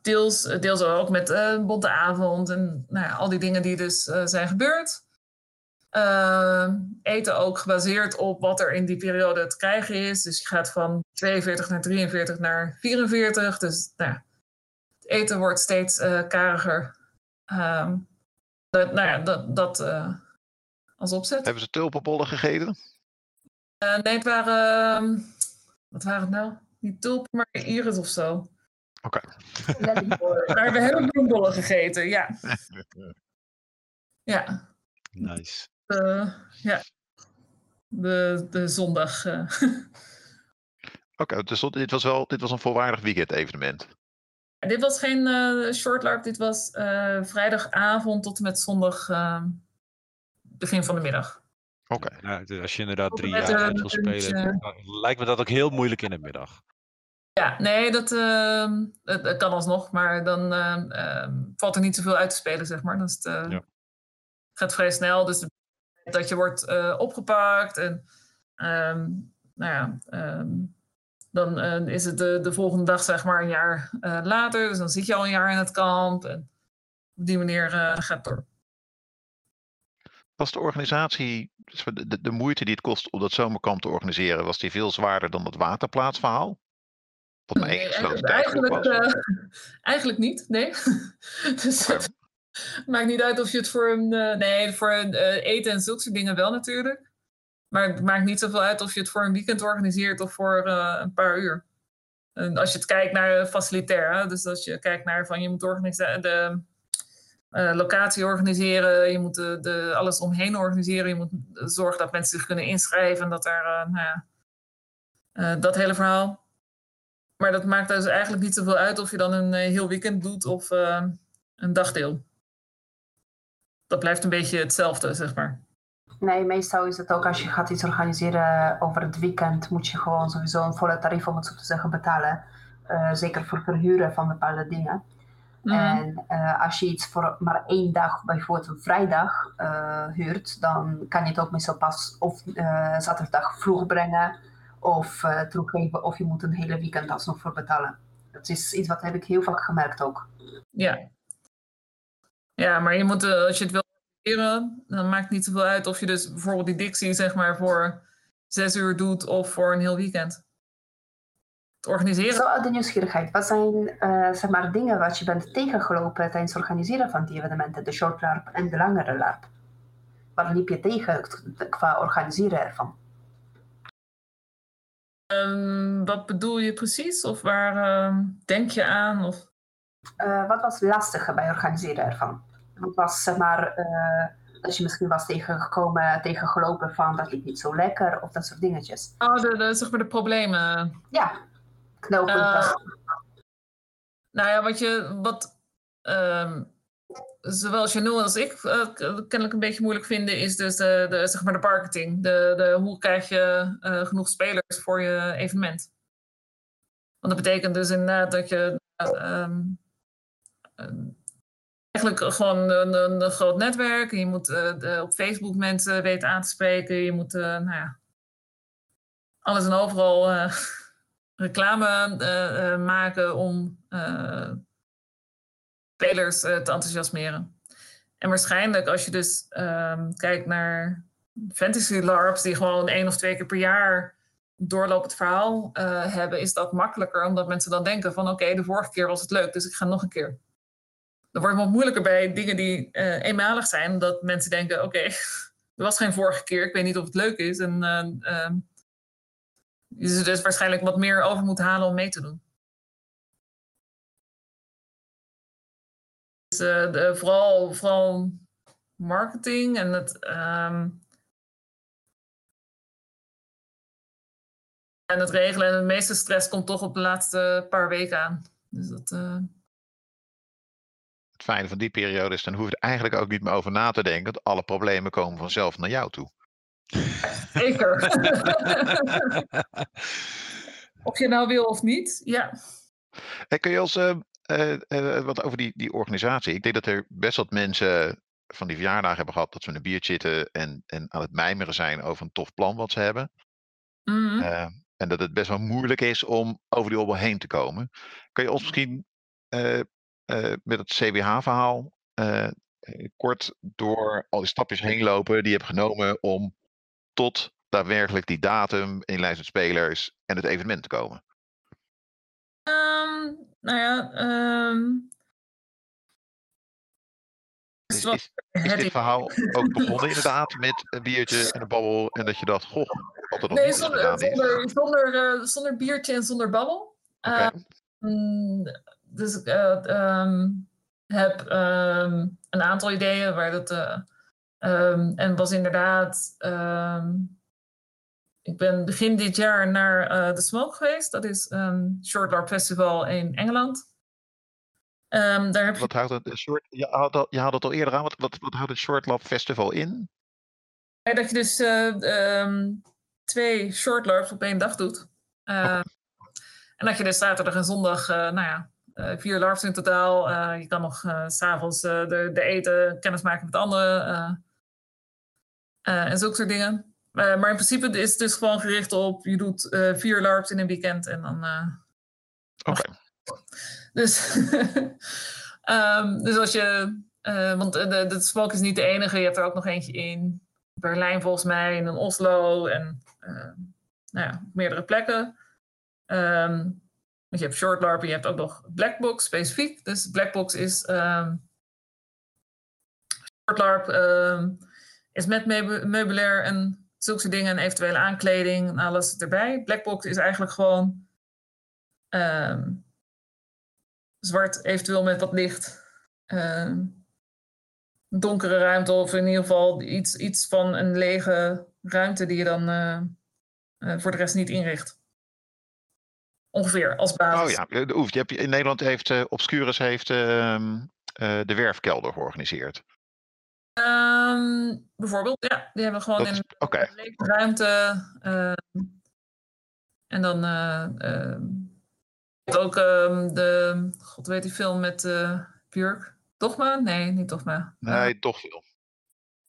S4: deels, deels ook met uh, Bonte Avond en nou ja, al die dingen die dus zijn gebeurd. eten ook gebaseerd op wat er in die periode te krijgen is. Dus je gaat van 42 naar 43 naar 44. Dus nou het eten wordt steeds kariger. Ehm, dat, nou ja, dat, dat als opzet.
S1: Hebben ze tulpenbollen gegeten?
S4: Uh, nee, het waren. Ehm, wat waren het nou? Niet tulpen, maar iris of zo.
S1: Oké.
S4: maar we hebben bloembollen gegeten, ja. ja.
S3: Nice.
S4: Uh, ja. De, de zondag. Uh.
S1: Oké, okay, dus dit was wel dit was een volwaardig weekend-evenement.
S4: Dit was geen uh, short LARP, dit was vrijdagavond tot en met zondag ehm, begin van de middag.
S1: Oké.
S3: Okay. Ja, als je inderdaad drie jaar wil spelen, lijkt me dat ook heel moeilijk in de middag.
S4: Ja, nee, dat, uh, dat, kan alsnog, maar dan uh, valt er niet zoveel uit te spelen, zeg maar. Het ja. gaat vrij snel, dus dat je wordt opgepakt en um, nou ja, um, dan is het de, de volgende dag, zeg maar, een jaar later. Dus dan zit je al een jaar in het kamp en op die manier gaat het door.
S1: Was de organisatie, dus de, de, moeite die het kost om dat zomerkamp te organiseren, was die veel zwaarder dan het waterplaatsverhaal?
S4: Wat nee, eigenlijk, eigenlijk, eigenlijk niet, nee. dus het maakt niet uit of je het voor een. Nee, voor een, eten en zulke dingen wel natuurlijk. Maar het maakt niet zoveel uit of je het voor een weekend organiseert of voor een paar uur. En als je het kijkt naar facilitair, hè, dus als je kijkt naar van je moet. De, uh, locatie organiseren, je moet de, alles omheen organiseren. Je moet zorgen dat mensen zich kunnen inschrijven. Dat, er, nou ja, dat hele verhaal. Maar dat maakt dus eigenlijk niet zoveel uit of je dan een heel weekend doet of een dagdeel. Dat blijft een beetje hetzelfde, zeg maar.
S2: Nee, meestal is het ook als je gaat iets organiseren over het weekend, moet je gewoon sowieso een volle tarief, om het zo te zeggen, betalen. zeker voor verhuren van bepaalde dingen. Mhm. En uh, als je iets voor maar één dag, bijvoorbeeld een vrijdag, uh, huurt, dan kan je het ook meestal pas of zaterdag vroeg brengen of teruggeven, of je moet een hele weekend alsnog voor betalen. Dat is iets wat heb ik heel vaak gemerkt ook.
S4: Ja, ja maar je moet, als je het wil leren, dan maakt het niet zoveel uit of je dus bijvoorbeeld die dictie zeg maar voor zes uur doet of voor een heel weekend organiseren.
S2: Zo uit de nieuwsgierigheid. Wat zijn uh, zeg maar, dingen wat je bent tegengelopen tijdens het organiseren van die evenementen, de short LARP en de langere LARP? Waar liep je tegen qua organiseren ervan?
S4: Um, wat bedoel je precies? Of waar uh, denk je aan? Of...
S2: Uh, wat was lastiger bij organiseren ervan? Was zeg maar dat je misschien was tegengekomen, tegengelopen van dat liep niet zo lekker of dat soort dingetjes.
S4: Oh, de, de, zeg maar de problemen.
S2: Ja, knooppunten? Uh,
S4: nou ja, wat je, wat uh, zowel Janul als ik uh, kennelijk een beetje moeilijk vinden, is dus de, de, zeg maar de marketing. De, de, hoe krijg je uh, genoeg spelers voor je evenement? Want dat betekent dus inderdaad dat je ehm, ehm, eigenlijk gewoon een, een, groot netwerk. Je moet uh, op Facebook mensen weten aan te spreken. Je moet uh, nou ja, alles en overal uh, reclame maken om spelers te enthousiasmeren. En waarschijnlijk als je dus um, kijkt naar fantasy LARPs die gewoon één of twee keer per jaar doorlopend verhaal hebben, is dat makkelijker omdat mensen dan denken van oké, de vorige keer was het leuk, dus ik ga nog een keer. Dan wordt wat moeilijker bij dingen die uh, eenmalig zijn, dat mensen denken oké, okay, er was geen vorige keer, ik weet niet of het leuk is. En uh, je ze dus waarschijnlijk wat meer over moet halen om mee te doen. Dus, de, vooral, vooral marketing en het um, en het regelen. En de meeste stress komt toch op de laatste paar weken aan. Dus dat.
S1: Het fijne van die periode is, dan hoef je er eigenlijk ook niet meer over na te denken. Want alle problemen komen vanzelf naar jou toe.
S4: Zeker. of je nou wil of niet, ja.
S1: Hey, kun je ons uh, uh, wat over die, die organisatie? Ik denk dat er best wat mensen van die verjaardag hebben gehad dat ze een biertje zitten en, en aan het mijmeren zijn over een tof plan wat ze hebben. Mm -hmm. En dat het best wel moeilijk is om over die hobbel heen te komen. Kan je ons misschien uh, met het CBH-verhaal uh, eh, kort door al die stapjes heen lopen die je hebt genomen om tot daadwerkelijk die datum in lijst met spelers en het evenement te komen?
S4: Um, nou ja, um...
S1: Is, is, is, dit verhaal ook begonnen inderdaad met een biertje en een babbel en dat je dacht, goh,
S4: nee, zonder, zonder, zonder, zonder, biertje en zonder babbel. Okay. Uh, dus ik uh, um, heb um, een aantal ideeën waar dat. Um, en was inderdaad. ik ben begin dit jaar naar de Smoke geweest. Dat is een Short LARP Festival in Engeland. daar heb
S1: wat houdt het, short, je, had je het al eerder aan. Wat, wat, wat houdt het Short LARP Festival in?
S4: Dat je dus twee short op één dag doet. Uh, en dat je dus zaterdag en zondag, uh, nou ja, vier LARPs in totaal. je kan nog s s'avonds de, de eten, kennis maken met anderen. en zulke soort dingen. maar in principe is het dus gewoon gericht op, je doet vier LARPs in een weekend en dan...
S1: Oké. Okay.
S4: Dus, um, dus als je... want de, de Spook is niet de enige, je hebt er ook nog eentje in Berlijn volgens mij, en in Oslo en uh, nou ja, meerdere plekken. Um, je hebt short LARP, je hebt ook nog Blackbox specifiek. Dus Blackbox is um, short LARP um, is met meubilair en zulke dingen en eventuele aankleding en alles erbij. Blackbox is eigenlijk gewoon zwart, eventueel met wat licht. donkere ruimte of in ieder geval iets, iets van een lege ruimte die je dan uh, uh, voor de rest niet inricht. Ongeveer als basis.
S1: Oh ja, de Je hebt, in Nederland heeft uh, Obscurus heeft, uh, de werfkelder georganiseerd.
S4: Um, bijvoorbeeld, ja. Die hebben we gewoon in
S1: okay.
S4: een ruimte. Ehm, en dan ehm, ook de, god weet die film met Björk. Dogma? Nee, niet Dogma.
S1: Nee, toch veel.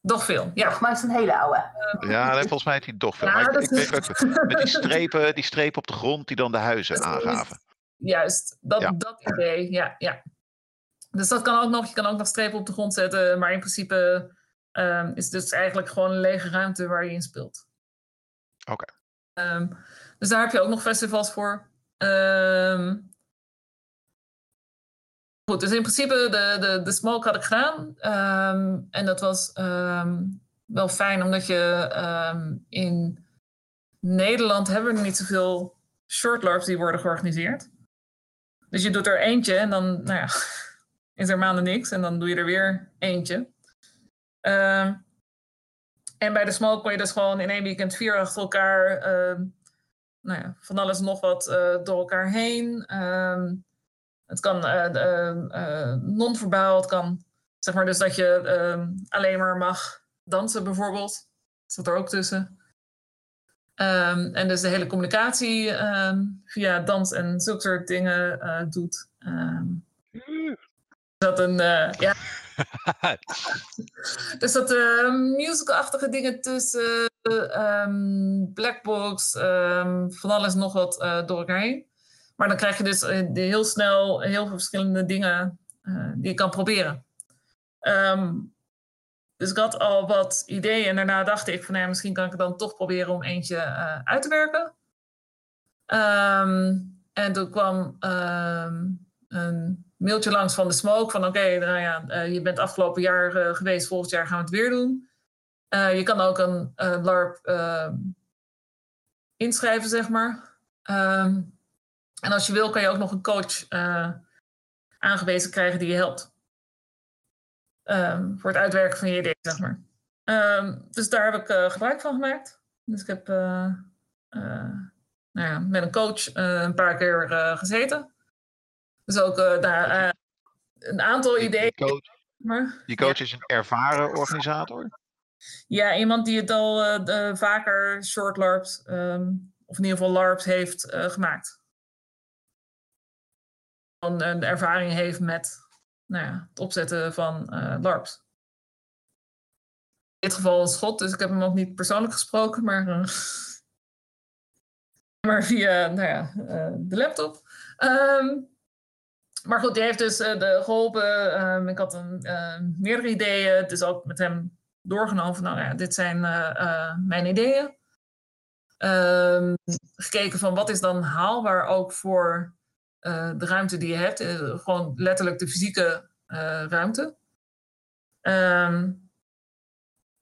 S4: Doch veel, ja.
S2: Maar het is een hele oude.
S1: Ja, volgens mij heeft hij toch veel. Ja, ik, ik weet ook, met die strepen, die strepen op de grond die dan de huizen aangaven.
S4: Juist, dat, ja. dat idee, ja, ja. Dus dat kan ook nog, je kan ook nog strepen op de grond zetten, maar in principe um, is het dus eigenlijk gewoon een lege ruimte waar je in speelt.
S1: Oké.
S4: Okay. Um, dus daar heb je ook nog festivals voor. Um, Goed, dus in principe de, de, de smoke had ik gedaan. Um, en dat was um, wel fijn, omdat je um, in Nederland hebben we niet zoveel short LARPs die worden georganiseerd. Dus je doet er eentje en dan nou ja, is er maanden niks. En dan doe je er weer eentje. en bij de smoke kon je dus gewoon in één weekend vier achter elkaar... nou ja, van alles nog wat uh, door elkaar heen... Het kan uh, non-verbaal, het kan zeg maar dus dat je ehm, alleen maar mag dansen bijvoorbeeld. Dat zit er ook tussen. Ehm, en dus de hele communicatie ehm, via dans en zulke soort dingen eh, doet. Ehm, dat een, eh, ja. dus dat uh, musical-achtige dingen tussen um, Blackbox, van alles nog wat door elkaar heen. Maar dan krijg je dus heel snel heel veel verschillende dingen die je kan proberen. Dus ik had al wat ideeën en daarna dacht ik van nou ja, misschien kan ik het dan toch proberen om eentje uh, uit te werken. Um, en toen kwam um, een mailtje langs van de Smoke van oké, nou ja, je bent afgelopen jaar geweest, volgend jaar gaan we het weer doen. je kan ook een LARP ehm, inschrijven, zeg maar. En als je wil, kan je ook nog een coach aangewezen krijgen die je helpt. Um, voor het uitwerken van je idee, zeg maar. Um, dus daar heb ik uh, gebruik van gemaakt. Dus ik heb uh, uh, nou ja, met een coach een paar keer gezeten. Dus ook daar een aantal ideeën.
S1: Die coach, maar, die coach is een ervaren organisator?
S4: Ja, iemand die het al vaker short LARPs, um, of in ieder geval LARPs heeft gemaakt. Een ervaring heeft met nou ja, het opzetten van uh, LARPs. In dit geval een schot, dus ik heb hem ook niet persoonlijk gesproken, maar, uh, maar via nou ja, de laptop. Um, maar goed, die heeft dus de, geholpen. Um, ik had een, meerdere ideeën, dus ook met hem doorgenomen van, nou ja, dit zijn mijn ideeën. Um, gekeken van wat is dan haalbaar ook voor de ruimte die je hebt. Uh, gewoon letterlijk de fysieke uh, ruimte. Um,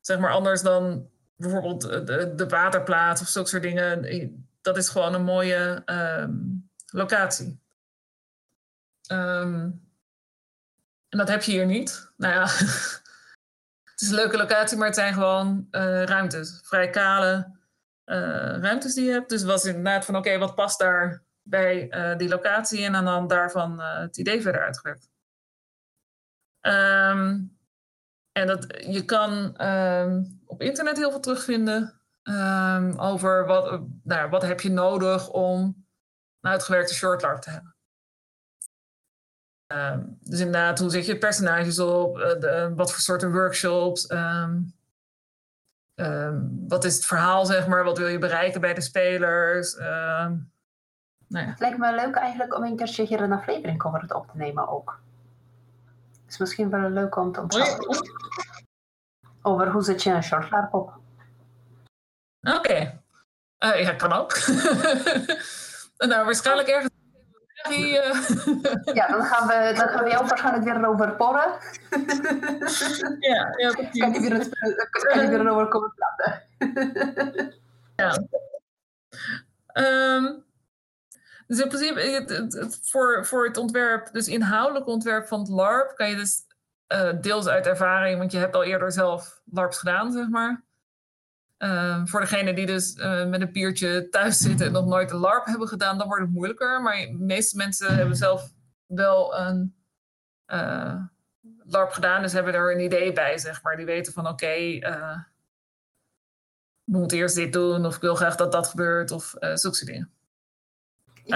S4: zeg maar anders dan bijvoorbeeld de, de waterplaat of zulke soort dingen. Dat is gewoon een mooie um, locatie. Um, en dat heb je hier niet. Nou ja, het is een leuke locatie, maar het zijn gewoon ruimtes. Vrij kale ruimtes die je hebt. Dus was inderdaad van oké, wat past daar bij uh, die locatie en dan daarvan uh, het idee verder uitgewerkt. Um, en dat, je kan um, op internet heel veel terugvinden um, over wat, nou, wat heb je nodig om een uitgewerkte shortlarp te hebben. dus inderdaad, hoe zet je personages op? Uh, wat voor soorten workshops? wat is het verhaal, zeg maar? Wat wil je bereiken bij de spelers?
S2: Nou ja. Het lijkt me leuk eigenlijk om een keertje hier een aflevering over het op te nemen ook. Het is misschien wel leuk om te. Over hoe zet je een short op.
S4: Oké. Okay. Uh, ja, kan ook. nou, waarschijnlijk ergens die, uh...
S2: Ja, dan gaan, we, dan gaan we jou waarschijnlijk weer over porren.
S4: ja, ja,
S2: Kan je weer, kan je weer over komen praten.
S4: ja. Um, dus in principe, het, voor, voor het ontwerp, dus inhoudelijk ontwerp van het LARP, kan je dus uh, deels uit ervaring, want je hebt al eerder zelf LARPs gedaan, zeg maar. Uh, voor degene die dus uh, met een biertje thuis zitten en nog nooit een LARP hebben gedaan, dan wordt het moeilijker. Maar de meeste mensen hebben zelf wel een LARP gedaan, dus hebben er een idee bij, zeg maar. Die weten van oké, we moeten eerst dit doen, of ik wil graag dat dat gebeurt, of zulke dingen.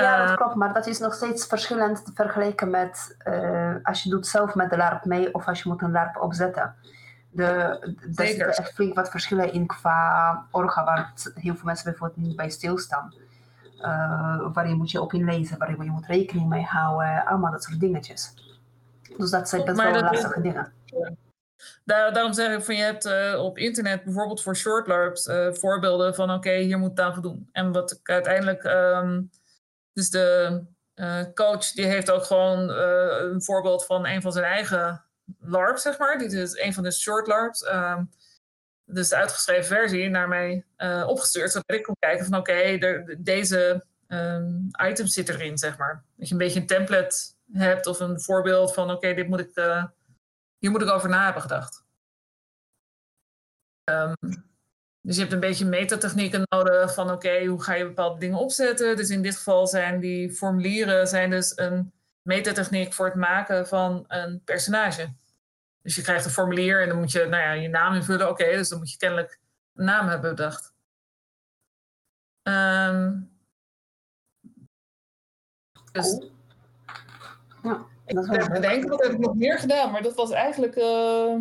S2: Ja, dat eh, klopt, maar dat is nog steeds verschillend te vergelijken met uh, als je doet zelf met de LARP mee of als je moet een LARP opzetten. De, er zitten echt flink wat verschillen in qua orga, waar heel veel mensen bijvoorbeeld niet bij stilstaan. Uh, waarin moet je ook in lezen, waarin je moet rekening mee houden, allemaal dat soort dingetjes. Dus dat zijn best wel lastige dingen.
S4: Daar, daarom zeg ik van je hebt uh, op internet bijvoorbeeld voor short LARPs uh, voorbeelden van oké, hier moet aan doen. En wat ik uiteindelijk um, dus de uh, coach die heeft ook gewoon uh, een voorbeeld van een van zijn eigen LARPs, zeg maar. Dit is een van de short LARPs. Um, dus de uitgeschreven versie naar mij uh, opgestuurd. Zodat ik kon kijken van oké, deze um, items zitten erin, zeg maar. Dat je een beetje een template hebt of een voorbeeld van oké, dit moet ik, hier moet ik over na hebben gedacht. Um, dus je hebt een beetje metatechnieken nodig van oké, hoe ga je bepaalde dingen opzetten. Dus in dit geval zijn die formulieren zijn dus een metatechniek voor het maken van een personage. Dus je krijgt een formulier en dan moet je nou ja, je naam invullen. Oké, dus dan moet je kennelijk een naam hebben bedacht. Ehm, dus
S2: Cool. Ja,
S4: ik
S2: dat
S4: ben
S2: leuk.
S4: bedenken, wat heb ik nog meer gedaan? Maar dat was eigenlijk eh,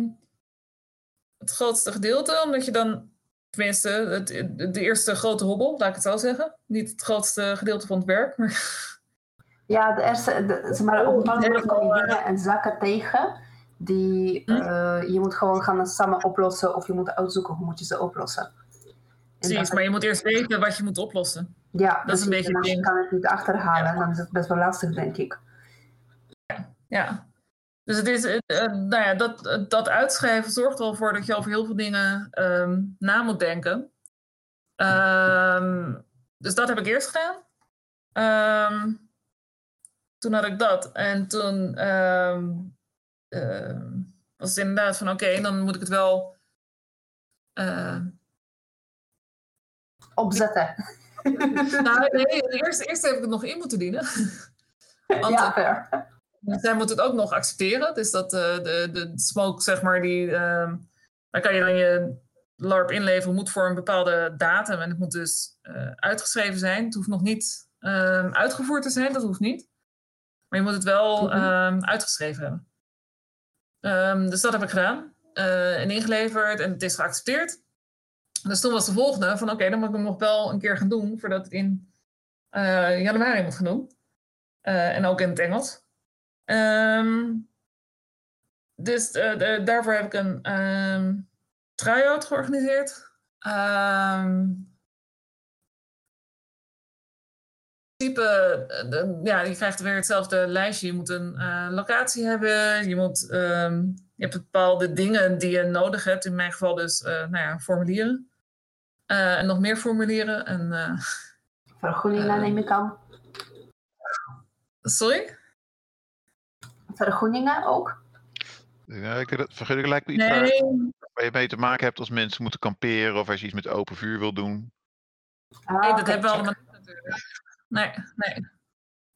S4: het grootste gedeelte, omdat je dan, tenminste, het, de eerste grote hobbel, laat ik het zo zeggen. Niet het grootste gedeelte van het werk, maar
S2: Ja, de eerste, de, zeg maar, op een
S4: Helemaal,
S2: dingen en zaken tegen die
S4: Hm?
S2: eh, je moet gewoon gaan samen oplossen of je moet uitzoeken hoe moet je ze oplossen. En
S4: precies. Maar je moet eerst weten wat je moet oplossen.
S2: ja,
S4: dat is een beetje
S2: je kan het niet achterhalen, dan is het best wel lastig, denk ik.
S4: Ja. Dus het is, eh, eh, nou ja, dat, dat uitschrijven zorgt er wel voor dat je over heel veel dingen ehm, na moet denken. Ehm, dus dat heb ik eerst gedaan. Ehm, toen had ik dat. En toen was het inderdaad van oké, dan moet ik het wel. eh,
S2: Opzetten.
S4: nou, nee, eerst, eerst heb ik het nog in moeten dienen. Want
S2: ja,
S4: Zij moet het ook nog accepteren. Dus dat eh, de, de smoke, zeg maar, die, ehm, daar kan je dan je LARP inleveren, moet voor een bepaalde datum. En het moet dus eh, uitgeschreven zijn. Het hoeft nog niet ehm, uitgevoerd te zijn, dat hoeft niet. Maar je moet het wel
S2: Mhm.
S4: ehm, uitgeschreven hebben. Dus dat heb ik gedaan. eh, en ingeleverd en het is geaccepteerd. Dus toen was de volgende van oké, dan moet ik hem nog wel een keer gaan doen voordat het in januari moet gaan doen. En ook in het Engels. Ehm, dus eh, de- daarvoor heb ik een ehm try-out georganiseerd. Ehm, in principe, eh, de- ja, je krijgt weer hetzelfde lijstje. Je moet een eh, locatie hebben. Je, moet, je hebt bepaalde dingen die je nodig hebt. In mijn geval dus nou ja, formulieren. En nog meer formulieren. En,
S2: Vergunningen
S4: Eh,
S2: neem ik aan.
S4: sorry?
S2: Vergunningen ook.
S1: Ja, ik, dat vergunning lijkt me iets waar,
S4: Nee,
S1: waar je mee te maken hebt als mensen moeten kamperen of als je iets met open vuur wil doen.
S2: Ah,
S4: Nee, dat hebben we allemaal niet natuurlijk. Nee, nee.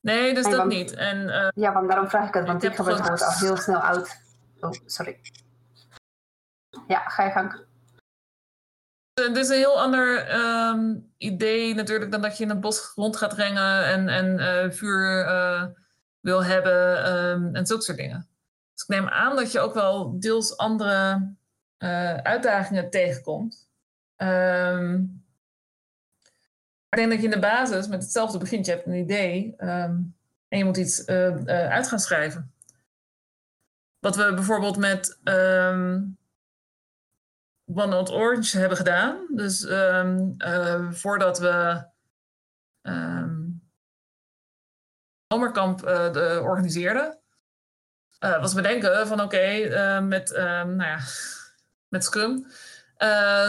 S4: Nee, dus
S2: Nee,
S4: dat
S2: want-
S4: niet. En eh,
S2: Ja, want daarom vraag ik het, want
S4: Ik
S2: ik
S4: heb
S2: het
S4: gewoon-
S2: al heel snel uit. Oh, sorry. Ja, ga je gang.
S4: het is een heel ander ehm, idee natuurlijk dan dat je in het bos rond gaat rengen en, en eh, vuur eh, wil hebben ehm, en zulke soort dingen. Dus ik neem aan dat je ook wel deels andere eh, uitdagingen tegenkomt. Ehm, ik denk dat je in de basis met hetzelfde begint. Je hebt een idee ehm, en je moet iets eh, uit gaan schrijven. Wat we bijvoorbeeld met One Not Orange hebben gedaan. Dus voordat we zomerkamp eh, de, organiseerden, eh, was bedenken van oké, eh, met, ehm, nou ja, met Scrum.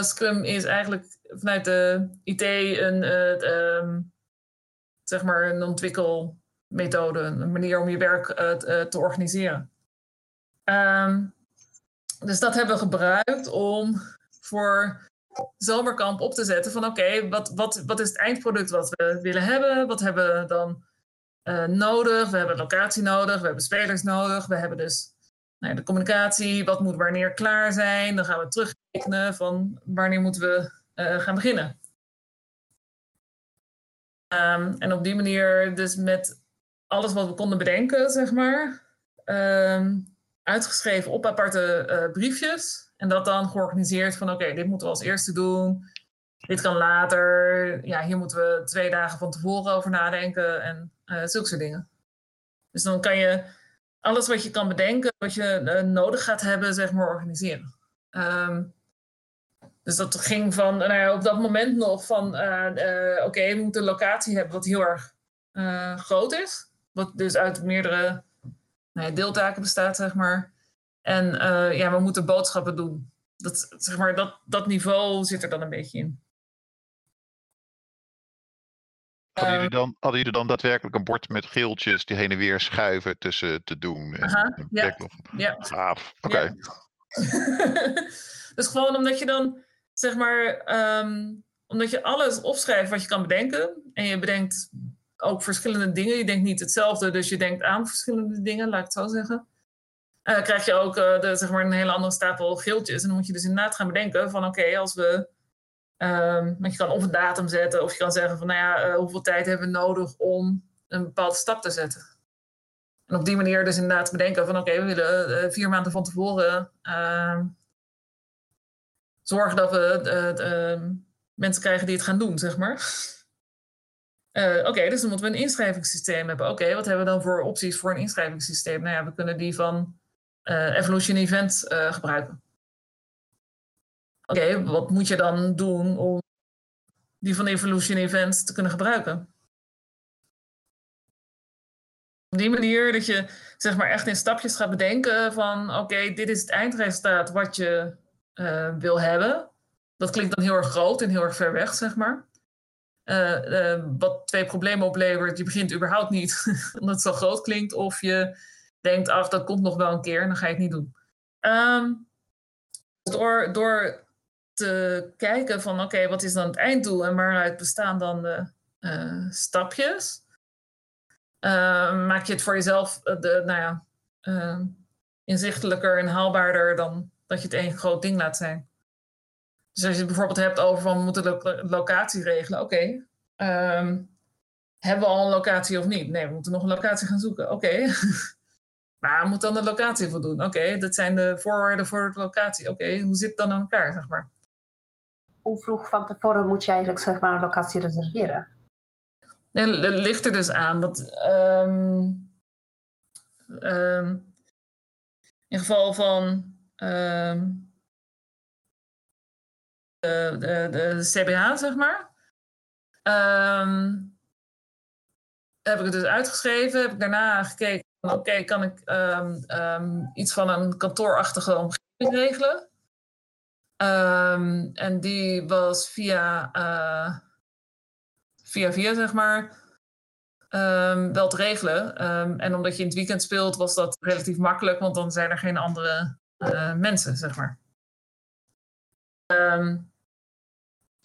S4: Scrum is eigenlijk vanuit de IT een, eh, ehm, zeg maar een ontwikkelmethode, een manier om je werk te organiseren. Ehm, dus dat hebben we gebruikt om voor zomerkamp op te zetten van oké, wat, wat, wat is het eindproduct wat we willen hebben? Wat hebben we dan eh, nodig? We hebben locatie nodig, we hebben spelers nodig, we hebben dus nou de communicatie, wat moet wanneer klaar zijn? Dan gaan we terugrekenen van wanneer moeten we eh, gaan beginnen. Ehm, en op die manier dus met alles wat we konden bedenken, zeg maar, ehm, uitgeschreven op aparte eh, briefjes. En dat dan georganiseerd van oké, dit moeten we als eerste doen. Dit kan later. Ja, hier moeten we twee dagen van tevoren over nadenken en eh zulke soort dingen. Dus dan kan je alles wat je kan bedenken, wat je eh, nodig gaat hebben, zeg maar, organiseren. Ehm, dus dat ging van, nou ja, op dat moment nog van, eh, oké, we moeten een locatie hebben wat heel erg groot is. Wat dus uit meerdere nou ja, deeltaken bestaat, zeg maar. En ja, we moeten boodschappen doen. Dat, zeg maar, dat, dat niveau zit er dan een beetje in.
S1: Hadden
S4: Eh,
S1: jullie, dan, hadden jullie dan daadwerkelijk een bord met geeltjes die heen en weer schuiven tussen te doen? En,
S4: Aha,
S1: en
S4: ja. Ja.
S1: Gaaf, oké.
S4: Ja. dus gewoon omdat je dan, zeg maar, ehm, omdat je alles opschrijft wat je kan bedenken. En je bedenkt ook verschillende dingen. Je denkt niet hetzelfde, dus je denkt aan verschillende dingen, laat ik het zo zeggen. Eh, krijg je ook eh, de, zeg maar, een hele andere stapel geeltjes. En dan moet je dus inderdaad gaan bedenken van oké, als we Ehm, want je kan of een datum zetten, of je kan zeggen van, nou ja, eh, hoeveel tijd hebben we nodig om een bepaalde stap te zetten. En op die manier dus inderdaad bedenken van, oké, we willen uh, vier maanden van tevoren uh, zorgen dat we mensen krijgen die het gaan doen, zeg maar. oké, dus dan moeten we een inschrijvingssysteem hebben. Oké, wat hebben we dan voor opties voor een inschrijvingssysteem? Nou ja, we kunnen die van Evolution Event gebruiken. Oké, wat moet je dan doen om die van Evolution Events te kunnen gebruiken? Op die manier dat je zeg maar echt in stapjes gaat bedenken van oké, dit is het eindresultaat wat je uh, wil hebben. Dat klinkt dan heel erg groot en heel erg ver weg, zeg maar. Uh, uh, wat twee problemen oplevert. Je begint überhaupt niet omdat het zo groot klinkt. Of je denkt, ach, dat komt nog wel een keer en dan ga je het niet doen. Um, door, door te kijken van oké, wat is dan het einddoel en waaruit bestaan dan de uh, stapjes. Uh, maak je het voor jezelf uh, de, nou ja, inzichtelijker en haalbaarder dan dat je het één groot ding laat zijn. Dus als je het bijvoorbeeld hebt over van we moeten de locatie regelen, oké. Um, hebben we al een locatie of niet? Nee, we moeten nog een locatie gaan zoeken. Oké. Okay. maar moet dan de locatie voldoen? Oké, dat zijn de voorwaarden voor de locatie. Oké, hoe zit het dan aan elkaar, zeg maar?
S2: Hoe vroeg van tevoren moet je eigenlijk zeg maar, een locatie reserveren?
S4: Dat ligt er dus aan. Dat, um, um, in geval van de, de, de, CBH, zeg maar. heb ik het dus uitgeschreven. Heb ik daarna gekeken. Oké, kan ik iets van een kantoorachtige omgeving regelen? Um, en die was via, uh, via via, zeg maar, um, wel te regelen. Um, en omdat je in het weekend speelt, was dat relatief makkelijk, want dan zijn er geen andere uh, mensen, zeg maar.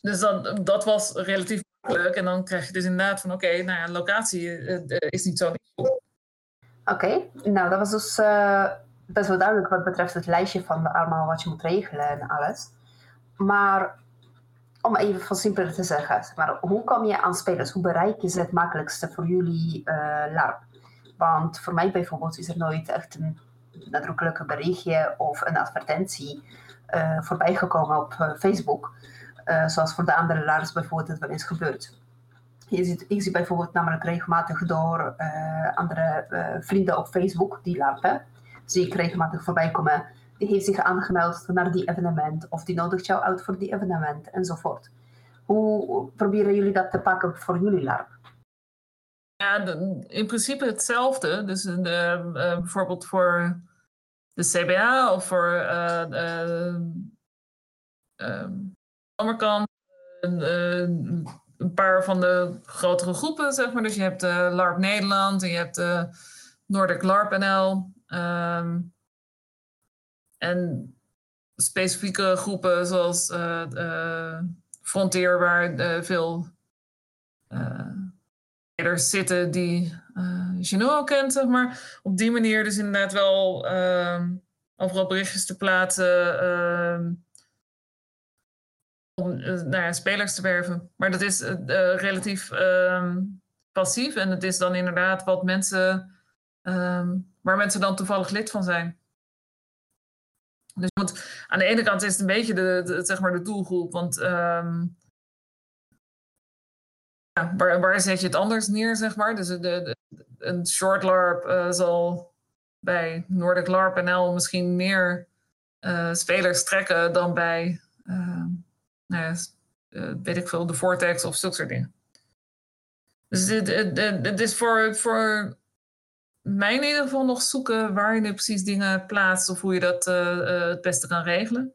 S4: dus dat, dat was relatief makkelijk. En dan krijg je dus inderdaad van, oké, nou ja, locatie uh, is niet zo.
S2: Oké, nou dat was dus best wel duidelijk wat betreft het lijstje van allemaal wat je moet regelen en alles. Maar om even van simpeler te zeggen, maar hoe kom je aan spelers? Hoe bereik je ze het makkelijkste voor jullie uh, LARP? Want voor mij bijvoorbeeld is er nooit echt een nadrukkelijke berichtje of een advertentie uh, voorbij gekomen op uh, Facebook. zoals voor de andere LARPs bijvoorbeeld het wel eens gebeurt. Je ziet, ik zie bijvoorbeeld namelijk regelmatig door andere vrienden op Facebook die LARPen zie ik regelmatig voorbij komen. Die heeft zich aangemeld naar die evenement of die nodigt jou uit voor die evenement enzovoort. Hoe proberen jullie dat te pakken voor jullie LARP?
S4: Ja, in principe hetzelfde. Dus de, uh, bijvoorbeeld voor de CBA of voor uh, uh, een, paar van de grotere groepen, zeg maar. Dus je hebt LARP Nederland en je hebt Nordic LARP NL. Um, en specifieke groepen zoals uh, uh, Frontier, waar uh, veel leiders zitten die uh, al kent, zeg maar. Op die manier dus inderdaad wel ehm, overal berichtjes te plaatsen ehm, om nou ja, spelers te werven. Maar dat is relatief passief en het is dan inderdaad wat mensen waar mensen dan toevallig lid van zijn. Dus moet, aan de ene kant is het een beetje de, zeg maar de doelgroep, want um, ja, waar, waar zet je het anders neer, zeg maar? Dus de, de, een short LARP uh, zal bij Nordic LARP NL misschien meer uh, spelers trekken dan bij, uh, nou uh, weet ik veel, de Vortex of zulke soort dingen. Dus het is voor, voor mij in ieder geval nog zoeken waar je nu precies dingen plaatst of hoe je dat uh, uh, het beste kan regelen.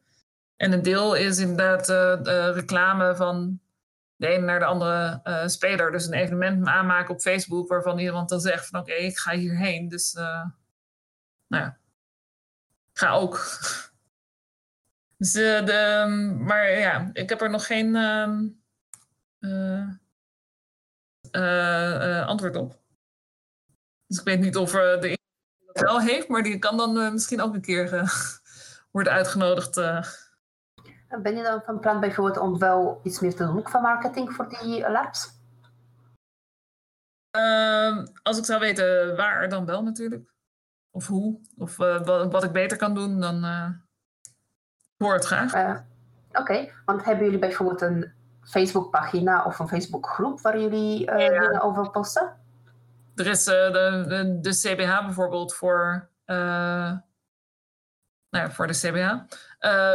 S4: En een deel is inderdaad de reclame van de ene naar de andere speler. Dus een evenement aanmaken op Facebook waarvan iemand dan zegt van oké, ik ga hierheen. Dus nou ja, ga ook. dus, de, maar ja, ik heb er nog geen ehm, antwoord op. Dus ik weet niet of uh, de dat wel heeft, maar die kan dan uh, misschien ook een keer uh, worden uitgenodigd.
S2: Ben je dan van plan bijvoorbeeld om wel iets meer te doen qua marketing voor die labs?
S4: Ehm, als ik zou weten waar, dan wel natuurlijk. Of hoe. Of uh, wat, wat, ik beter kan doen, dan uh, hoor het graag.
S2: Uh, Oké, okay. want hebben jullie bijvoorbeeld een Facebookpagina of een Facebookgroep waar jullie ja. dingen over posten?
S4: Er is de, de, de, CBH bijvoorbeeld voor, nou ja, voor de CBH.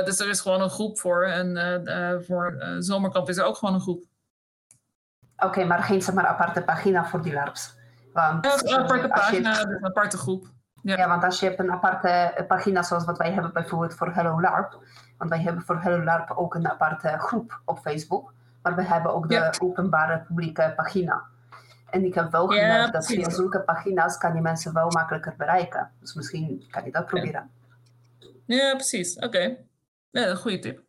S4: dus er is gewoon een groep voor. En voor Zomerkamp is er ook gewoon een groep.
S2: Oké, okay, maar geen zeg maar, aparte pagina voor die LARPs.
S4: Want, ja, een aparte pagina, je... een aparte groep.
S2: Ja. ja. want als je hebt een aparte pagina zoals wat wij hebben bijvoorbeeld voor Hello LARP. Want wij hebben voor Hello LARP ook een aparte groep op Facebook. Maar we hebben ook de ja. openbare publieke pagina. En ik heb wel gemerkt ja, dat via zulke pagina's kan je mensen wel makkelijker bereiken. Dus misschien kan je dat proberen.
S4: Ja, precies. Oké. Okay. Ja, een goede tip.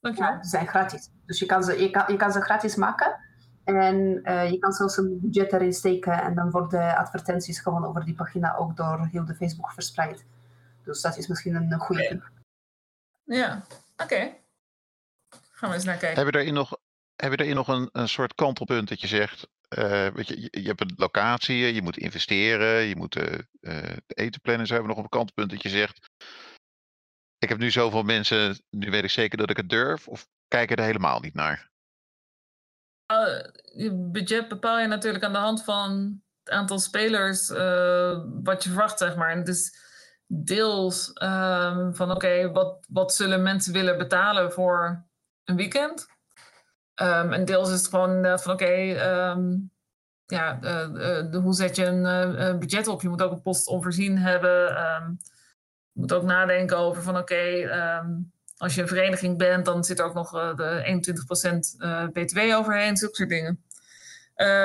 S4: Dankjewel.
S2: Ja, ze zijn gratis. Dus je kan ze, je kan, je kan ze gratis maken. En uh, je kan zelfs een budget erin steken en dan worden advertenties gewoon over die pagina ook door heel de Facebook verspreid. Dus dat is misschien een goede tip.
S4: Ja, oké. Okay. Gaan we eens naar kijken.
S1: Heb je daarin nog, heb je daarin nog een, een soort kantelpunt dat je zegt, uh, weet je, je, hebt een locatie, je moet investeren, je moet uh, de eten plannen. Zo hebben nog een kantelpunt dat je zegt, ik heb nu zoveel mensen, nu weet ik zeker dat ik het durf, of kijk er helemaal niet naar?
S4: je budget bepaal je natuurlijk aan de hand van het aantal spelers, wat je verwacht, zeg maar. En dus deels um, van oké, wat, wat zullen mensen willen betalen voor een weekend? Um, en deels is het gewoon van oké, um, ja, uh, hoe zet je een budget op? Je moet ook een post onvoorzien hebben. je moet ook nadenken over van oké, als je een vereniging bent, dan zit er ook nog de 21% uh, BTW overheen, zulke soort dingen.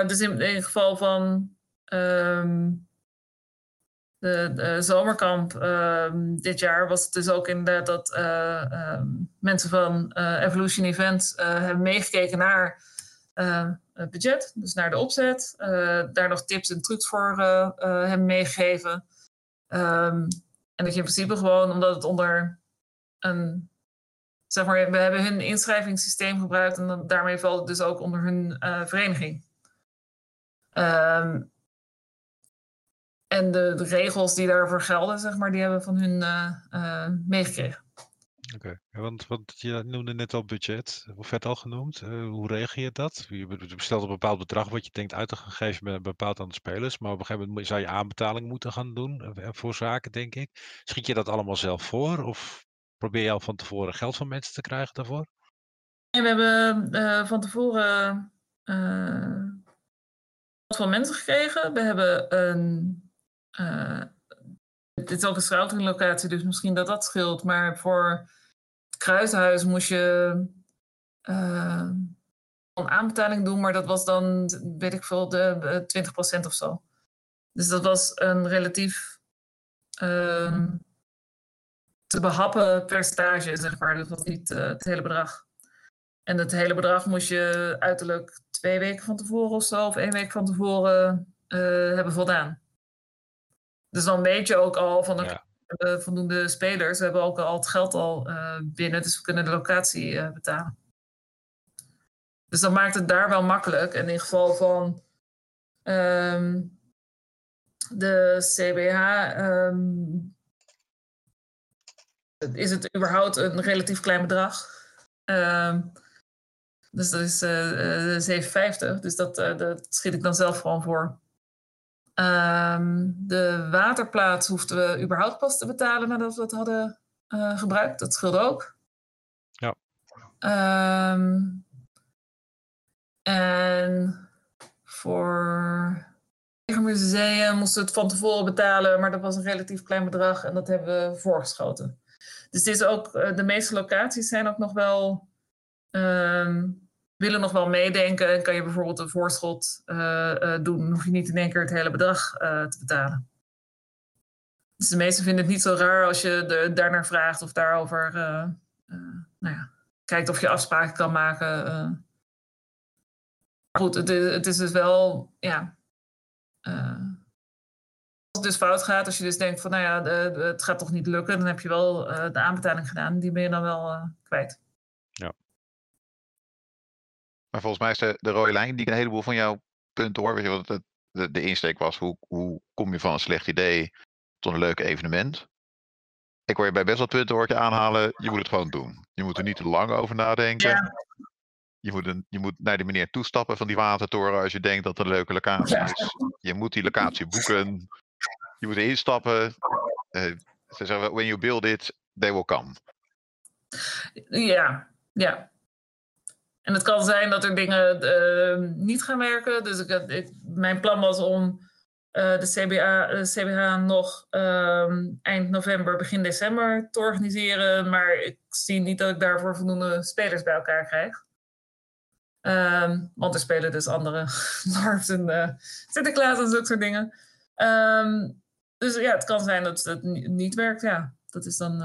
S4: Dus in, in geval van um, de, de, zomerkamp um, dit jaar was het dus ook inderdaad dat um, mensen van Evolution Events hebben meegekeken naar het budget, dus naar de opzet. daar nog tips en trucs voor hebben meegegeven. en dat je in principe gewoon, omdat het onder een zeg maar, we hebben hun inschrijvingssysteem gebruikt en daarmee valt het dus ook onder hun vereniging. Um, en de, de, regels die daarvoor gelden, zeg maar, die hebben we van hun uh, uh, meegekregen.
S3: Oké, okay. want, want je noemde net al budget, of werd al genoemd. hoe regel je dat? Je bestelt een bepaald bedrag wat je denkt uit te gaan geven met een bepaald aantal spelers. Maar op een gegeven moment zou je aanbetaling moeten gaan doen voor zaken, denk ik. Schiet je dat allemaal zelf voor? Of Probeer je al van tevoren geld van mensen te krijgen daarvoor?
S4: En we hebben uh, van tevoren uh, geld van mensen gekregen. We hebben een. Uh, dit is ook een scoutinglocatie, dus misschien dat dat scheelt. Maar voor het kruishuis moest je een aanbetaling doen, maar dat was dan, weet ik veel, de 20% of zo. Dus dat was een relatief te behappen percentage, zeg maar. Dat was niet het hele bedrag. En het hele bedrag moest je uiterlijk twee weken van tevoren of zo, of één week van tevoren hebben voldaan. Dus dan weet je ook al van de ja. voldoende spelers. We hebben ook al het geld al uh, binnen, dus we kunnen de locatie betalen. Dus dat maakt het daar wel makkelijk. En in geval van um, de CBH um, is het überhaupt een relatief klein bedrag. Uh, dus dat is uh, uh, 7,50. Dus dat, uh, dat schiet ik dan zelf gewoon voor. Um, de waterplaats hoefden we überhaupt pas te betalen nadat we het hadden uh, gebruikt. Dat scheelde ook.
S3: Ja.
S4: Um, en voor museum moesten we het van tevoren betalen, maar dat was een relatief klein bedrag en dat hebben we voorgeschoten. Dus het is ook, eh, de meeste locaties zijn ook nog wel, um, willen nog wel meedenken. En kan je bijvoorbeeld een voorschot uh, uh, doen. Hoef je niet in één keer het hele bedrag te betalen. Dus de meesten vinden het niet zo raar als je de, daarnaar vraagt of daarover nou ja, kijkt of je afspraken kan maken. goed, het, het, is dus wel, ja het dus fout gaat, als je dus denkt van nou ja, het gaat toch niet lukken, dan heb je wel de aanbetaling gedaan. Die ben je dan wel kwijt.
S1: Maar volgens mij is de, de rode lijn die ik een heleboel van jouw punten hoor. Weet je wat het, de, de insteek was? Hoe, hoe kom je van een slecht idee tot een leuk evenement? Ik hoor je bij best wel punten hoor je aanhalen. Je moet het gewoon doen. Je moet er niet te lang over nadenken.
S4: Ja.
S1: Je, moet een, je moet naar die meneer toestappen van die watertoren als je denkt dat het een leuke locatie
S4: Ja.
S1: is. Je moet die locatie boeken. Je moet erin stappen. Eh, ze zeggen, when you build it, they will come.
S4: Ja, ja. En het kan zijn dat er dingen eh, niet gaan werken. Dus ik, ik, mijn plan was om eh, de, CBA, de CBH nog ehm, eind november, begin december te organiseren. Maar ik zie niet dat ik daarvoor voldoende spelers bij elkaar krijg. Ehm, want er spelen dus andere LARPs en eh Sinterklaas en zulke soort dingen. Ehm, dus ja, het kan zijn dat het ni- niet werkt. Ja, dat is dan...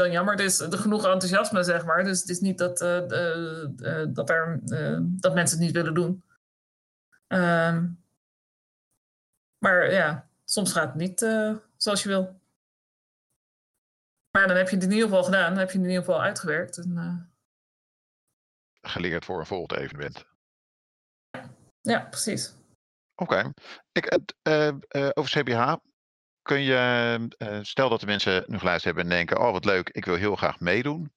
S4: eh, dan jammer. Er is genoeg enthousiasme, zeg maar. Dus het is niet dat, eh, de- dat, er, eh, dat mensen het niet willen doen. Ehm, maar ja, soms gaat het niet eh, zoals je wil. Maar dan heb je het in ieder geval gedaan. Dan heb je het in ieder geval uitgewerkt. En, eh,
S1: Geleerd voor een volgend evenement.
S4: ja, precies.
S1: Oké. Ik, eh, eh, over CBH. Kun je, eh, stel dat de mensen nu geluisterd hebben en denken: Oh, wat leuk, ik wil heel graag meedoen.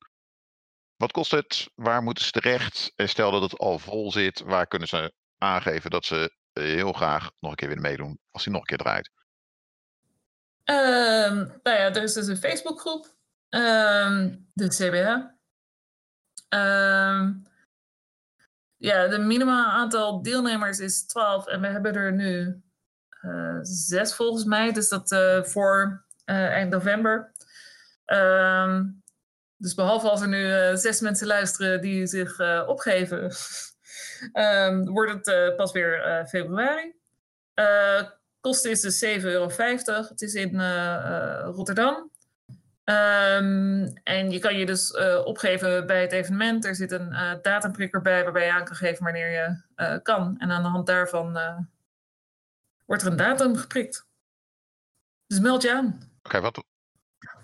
S1: Wat kost het? Waar moeten ze terecht? En stel dat het al vol zit, waar kunnen ze aangeven dat ze eh, heel graag nog een keer willen meedoen als die nog een keer draait?
S4: Ehm, nou ja, er is dus een Facebookgroep, ehm, de CBH. Ehm, ja, de minimaal aantal deelnemers is 12 en we hebben er nu zes volgens mij, dus dat eh, voor eh, eind november. Ehm, dus behalve als er nu eh, zes mensen luisteren die zich eh, opgeven, ehm, wordt het eh, pas weer eh, februari. Eh kosten is dus 7,50 euro. Het is in eh, eh, Rotterdam. Ehm, en je kan je dus eh, opgeven bij het evenement. Er zit een eh datumprikker bij waarbij je aan kan geven wanneer je eh, kan. En aan de hand daarvan eh, wordt er een datum geprikt. Dus meld je aan.
S1: Oké, wat,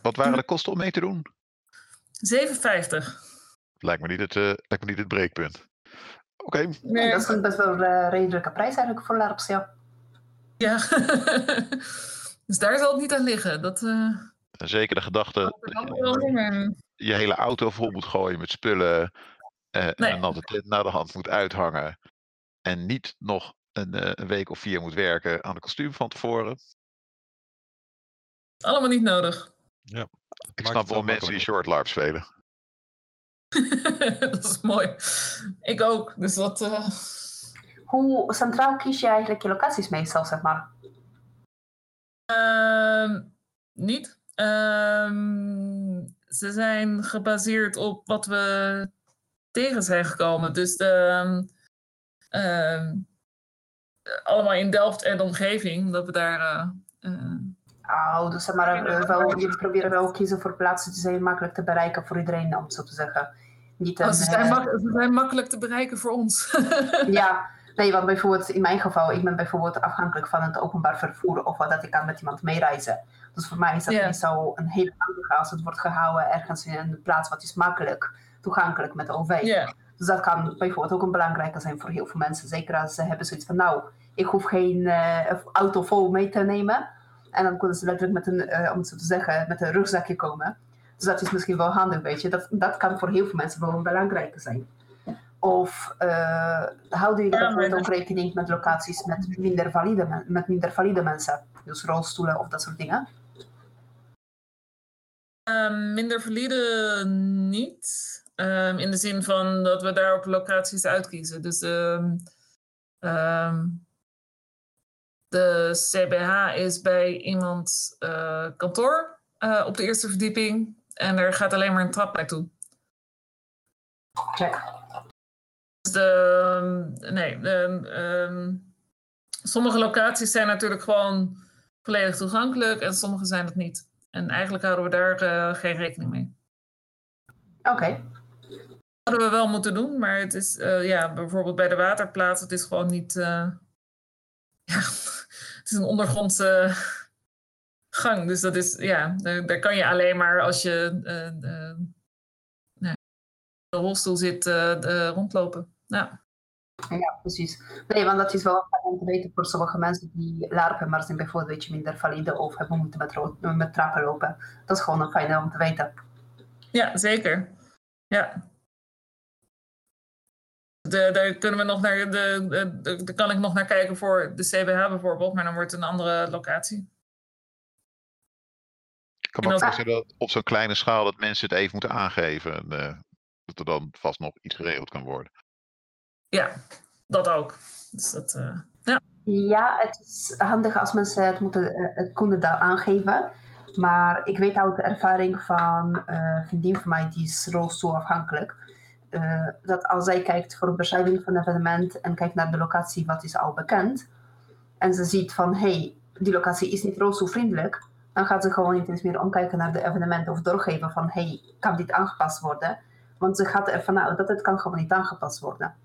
S1: wat waren de kosten om mee te doen?
S4: 7,50.
S1: Lijkt me niet het, eh, lijkt me niet het breekpunt. Oké,
S2: Nee, dat is een best wel een redelijke prijs eigenlijk voor LARPs, ja.
S4: Ja. dus daar zal het niet aan liggen. Dat eh
S1: zeker de gedachte
S4: dat
S1: je je hele auto vol moet gooien met spullen. eh,
S4: Nee.
S1: En dan de tent naar de hand moet uithangen. En niet nog een, eh, een week of vier moet werken aan de kostuum van tevoren.
S4: Allemaal niet nodig.
S1: Ik
S3: Maakt
S1: snap wel mensen die short LARP spelen.
S4: dat is mooi. Ik ook. Dus dat. eh,
S2: Hoe centraal kies je eigenlijk je locaties meestal, zeg maar?
S4: Ehm, niet. Ehm, ze zijn gebaseerd op wat we tegen zijn gekomen. Dus de, ehm, allemaal in Delft en de omgeving, omdat we daar. eh, eh,
S2: Oh, dus zeg maar, eh, wel, je probeert wel kiezen voor plaatsen die zijn makkelijk te bereiken voor iedereen, om het zo te zeggen. Niet
S4: oh, ze, zijn ze zijn makkelijk te bereiken voor ons.
S2: Ja, nee, want bijvoorbeeld in mijn geval, ik ben bijvoorbeeld afhankelijk van het openbaar vervoer of wat dat ik kan met iemand meereizen. Dus voor mij is dat niet zo een hele handige als het wordt gehouden ergens in een plaats wat is makkelijk toegankelijk met de OV. Dus dat kan bijvoorbeeld ook een belangrijke zijn voor heel veel mensen. Zeker als ze hebben zoiets van, nou, ik hoef geen eh, auto vol mee te nemen. En dan kunnen ze letterlijk met een, eh, om het zo te zeggen, met een rugzakje komen. Dus dat is misschien wel handig, weet je. Dat, dat kan voor heel veel mensen wel een belangrijke zijn. Of eh houden jullie bijvoorbeeld ook rekening met locaties met minder, valide, met minder valide mensen? Dus rolstoelen of dat soort dingen?
S4: Ehm, minder valide niet. Ehm, in de zin van dat we daar op locaties uitkiezen. Dus ehm, ehm, de CBH is bij iemands eh, kantoor eh, op de eerste verdieping. En er gaat alleen maar een trap naartoe.
S2: Check.
S4: Dus de, nee, de, sommige locaties zijn natuurlijk gewoon volledig toegankelijk en sommige zijn het niet. En eigenlijk houden we daar eh, geen rekening mee.
S2: Oké.
S4: Hadden we wel moeten doen, maar het is eh, ja, bijvoorbeeld bij de waterplaats, het is gewoon niet. eh, ja, het is een ondergrondse gang. Dus dat is, ja, daar, daar kan je alleen maar als je. eh, nou, rolstoel zit rondlopen. Ja.
S2: Ja, precies. Nee, want dat is wel fijn om te weten voor sommige mensen die larpen, maar zijn bijvoorbeeld een beetje minder valide of hebben moeten met, met trappen lopen. Dat is gewoon een fijne om te weten.
S4: Ja, zeker. Ja. De, daar kunnen we nog naar de, de, kan ik nog naar kijken voor de CBH bijvoorbeeld, maar dan wordt het een andere locatie.
S1: Ik kan me ook voorstellen dat op zo'n kleine schaal dat mensen het even moeten aangeven. En, uh, dat er dan vast nog iets geregeld kan worden.
S4: Ja, dat ook. Dus dat, uh, ja.
S2: ja, het is handig als mensen het, moeten, uh, het kunnen daar aangeven. Maar ik weet uit de ervaring van een vriendin van mij, die is rolstoelafhankelijk. Uh, dat als zij kijkt voor beschrijving van een evenement en kijkt naar de locatie wat is al bekend. En ze ziet van, hey, die locatie is niet rolstoelvriendelijk dan gaat ze gewoon niet eens meer omkijken naar de evenementen of doorgeven van hey, kan dit aangepast worden? Want ze gaat ervan uit dat het kan gewoon niet aangepast worden.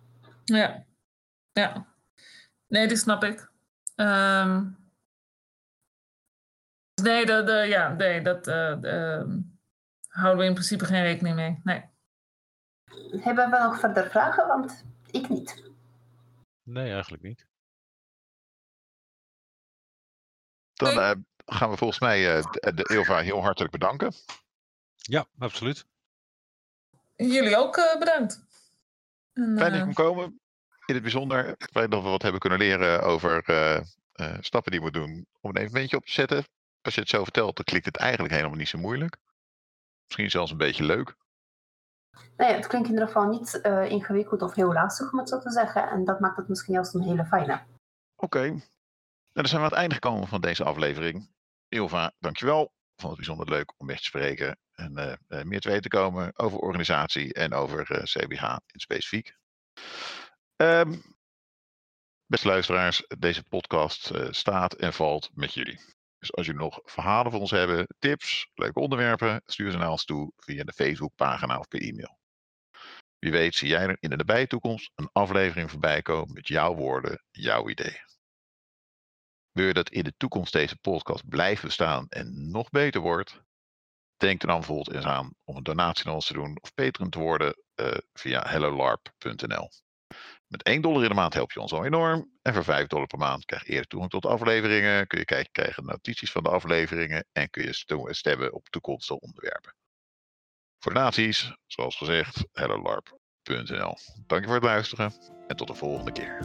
S4: Ja, ja. Nee, die snap ik. Um... Nee, de, de, ja, nee, dat uh, de, houden we in principe geen rekening mee. Nee.
S2: Hebben we nog verder vragen? Want ik niet.
S3: Nee, eigenlijk niet.
S1: Dan uh, gaan we volgens mij uh, de Ilva heel hartelijk bedanken.
S3: Ja, absoluut.
S4: Jullie ook uh, bedankt.
S1: En, Fijn dat je kon komen. In het bijzonder, fijn dat we wat hebben kunnen leren over stappen die we doen om een evenementje op te zetten. Als je het zo vertelt, dan klinkt het eigenlijk helemaal niet zo moeilijk. Misschien zelfs een beetje leuk.
S2: Nee, het klinkt in ieder geval niet uh, ingewikkeld of heel lastig, om het zo te zeggen. En dat maakt het misschien juist een hele fijne. Oké.
S1: Okay. Nou, dan zijn we aan het einde gekomen van deze aflevering. Ilva, dankjewel. Ik vond het bijzonder leuk om je te spreken en uh, meer te weten te komen over organisatie en over CBH in specifiek. Um, beste luisteraars, deze podcast staat en valt met jullie. Dus als jullie nog verhalen van ons hebben, tips, leuke onderwerpen, stuur ze naar ons toe via de Facebookpagina of per e-mail. Wie weet zie jij er in de nabije toekomst een aflevering voorbij komen met jouw woorden, jouw ideeën. Wil je dat in de toekomst deze podcast blijft bestaan en nog beter wordt? Denk er dan bijvoorbeeld eens aan om een donatie naar ons te doen of patron te worden uh, via hellolarp.nl. Met 1 dollar in de maand help je ons al enorm. En voor 5 dollar per maand krijg je eerder toegang tot afleveringen. Kun je kijken, krijgen notities van de afleveringen. En kun je stemmen op toekomstige onderwerpen. Voor donaties, zoals gezegd, hellolarp.nl. Dank je voor het luisteren en tot de volgende keer.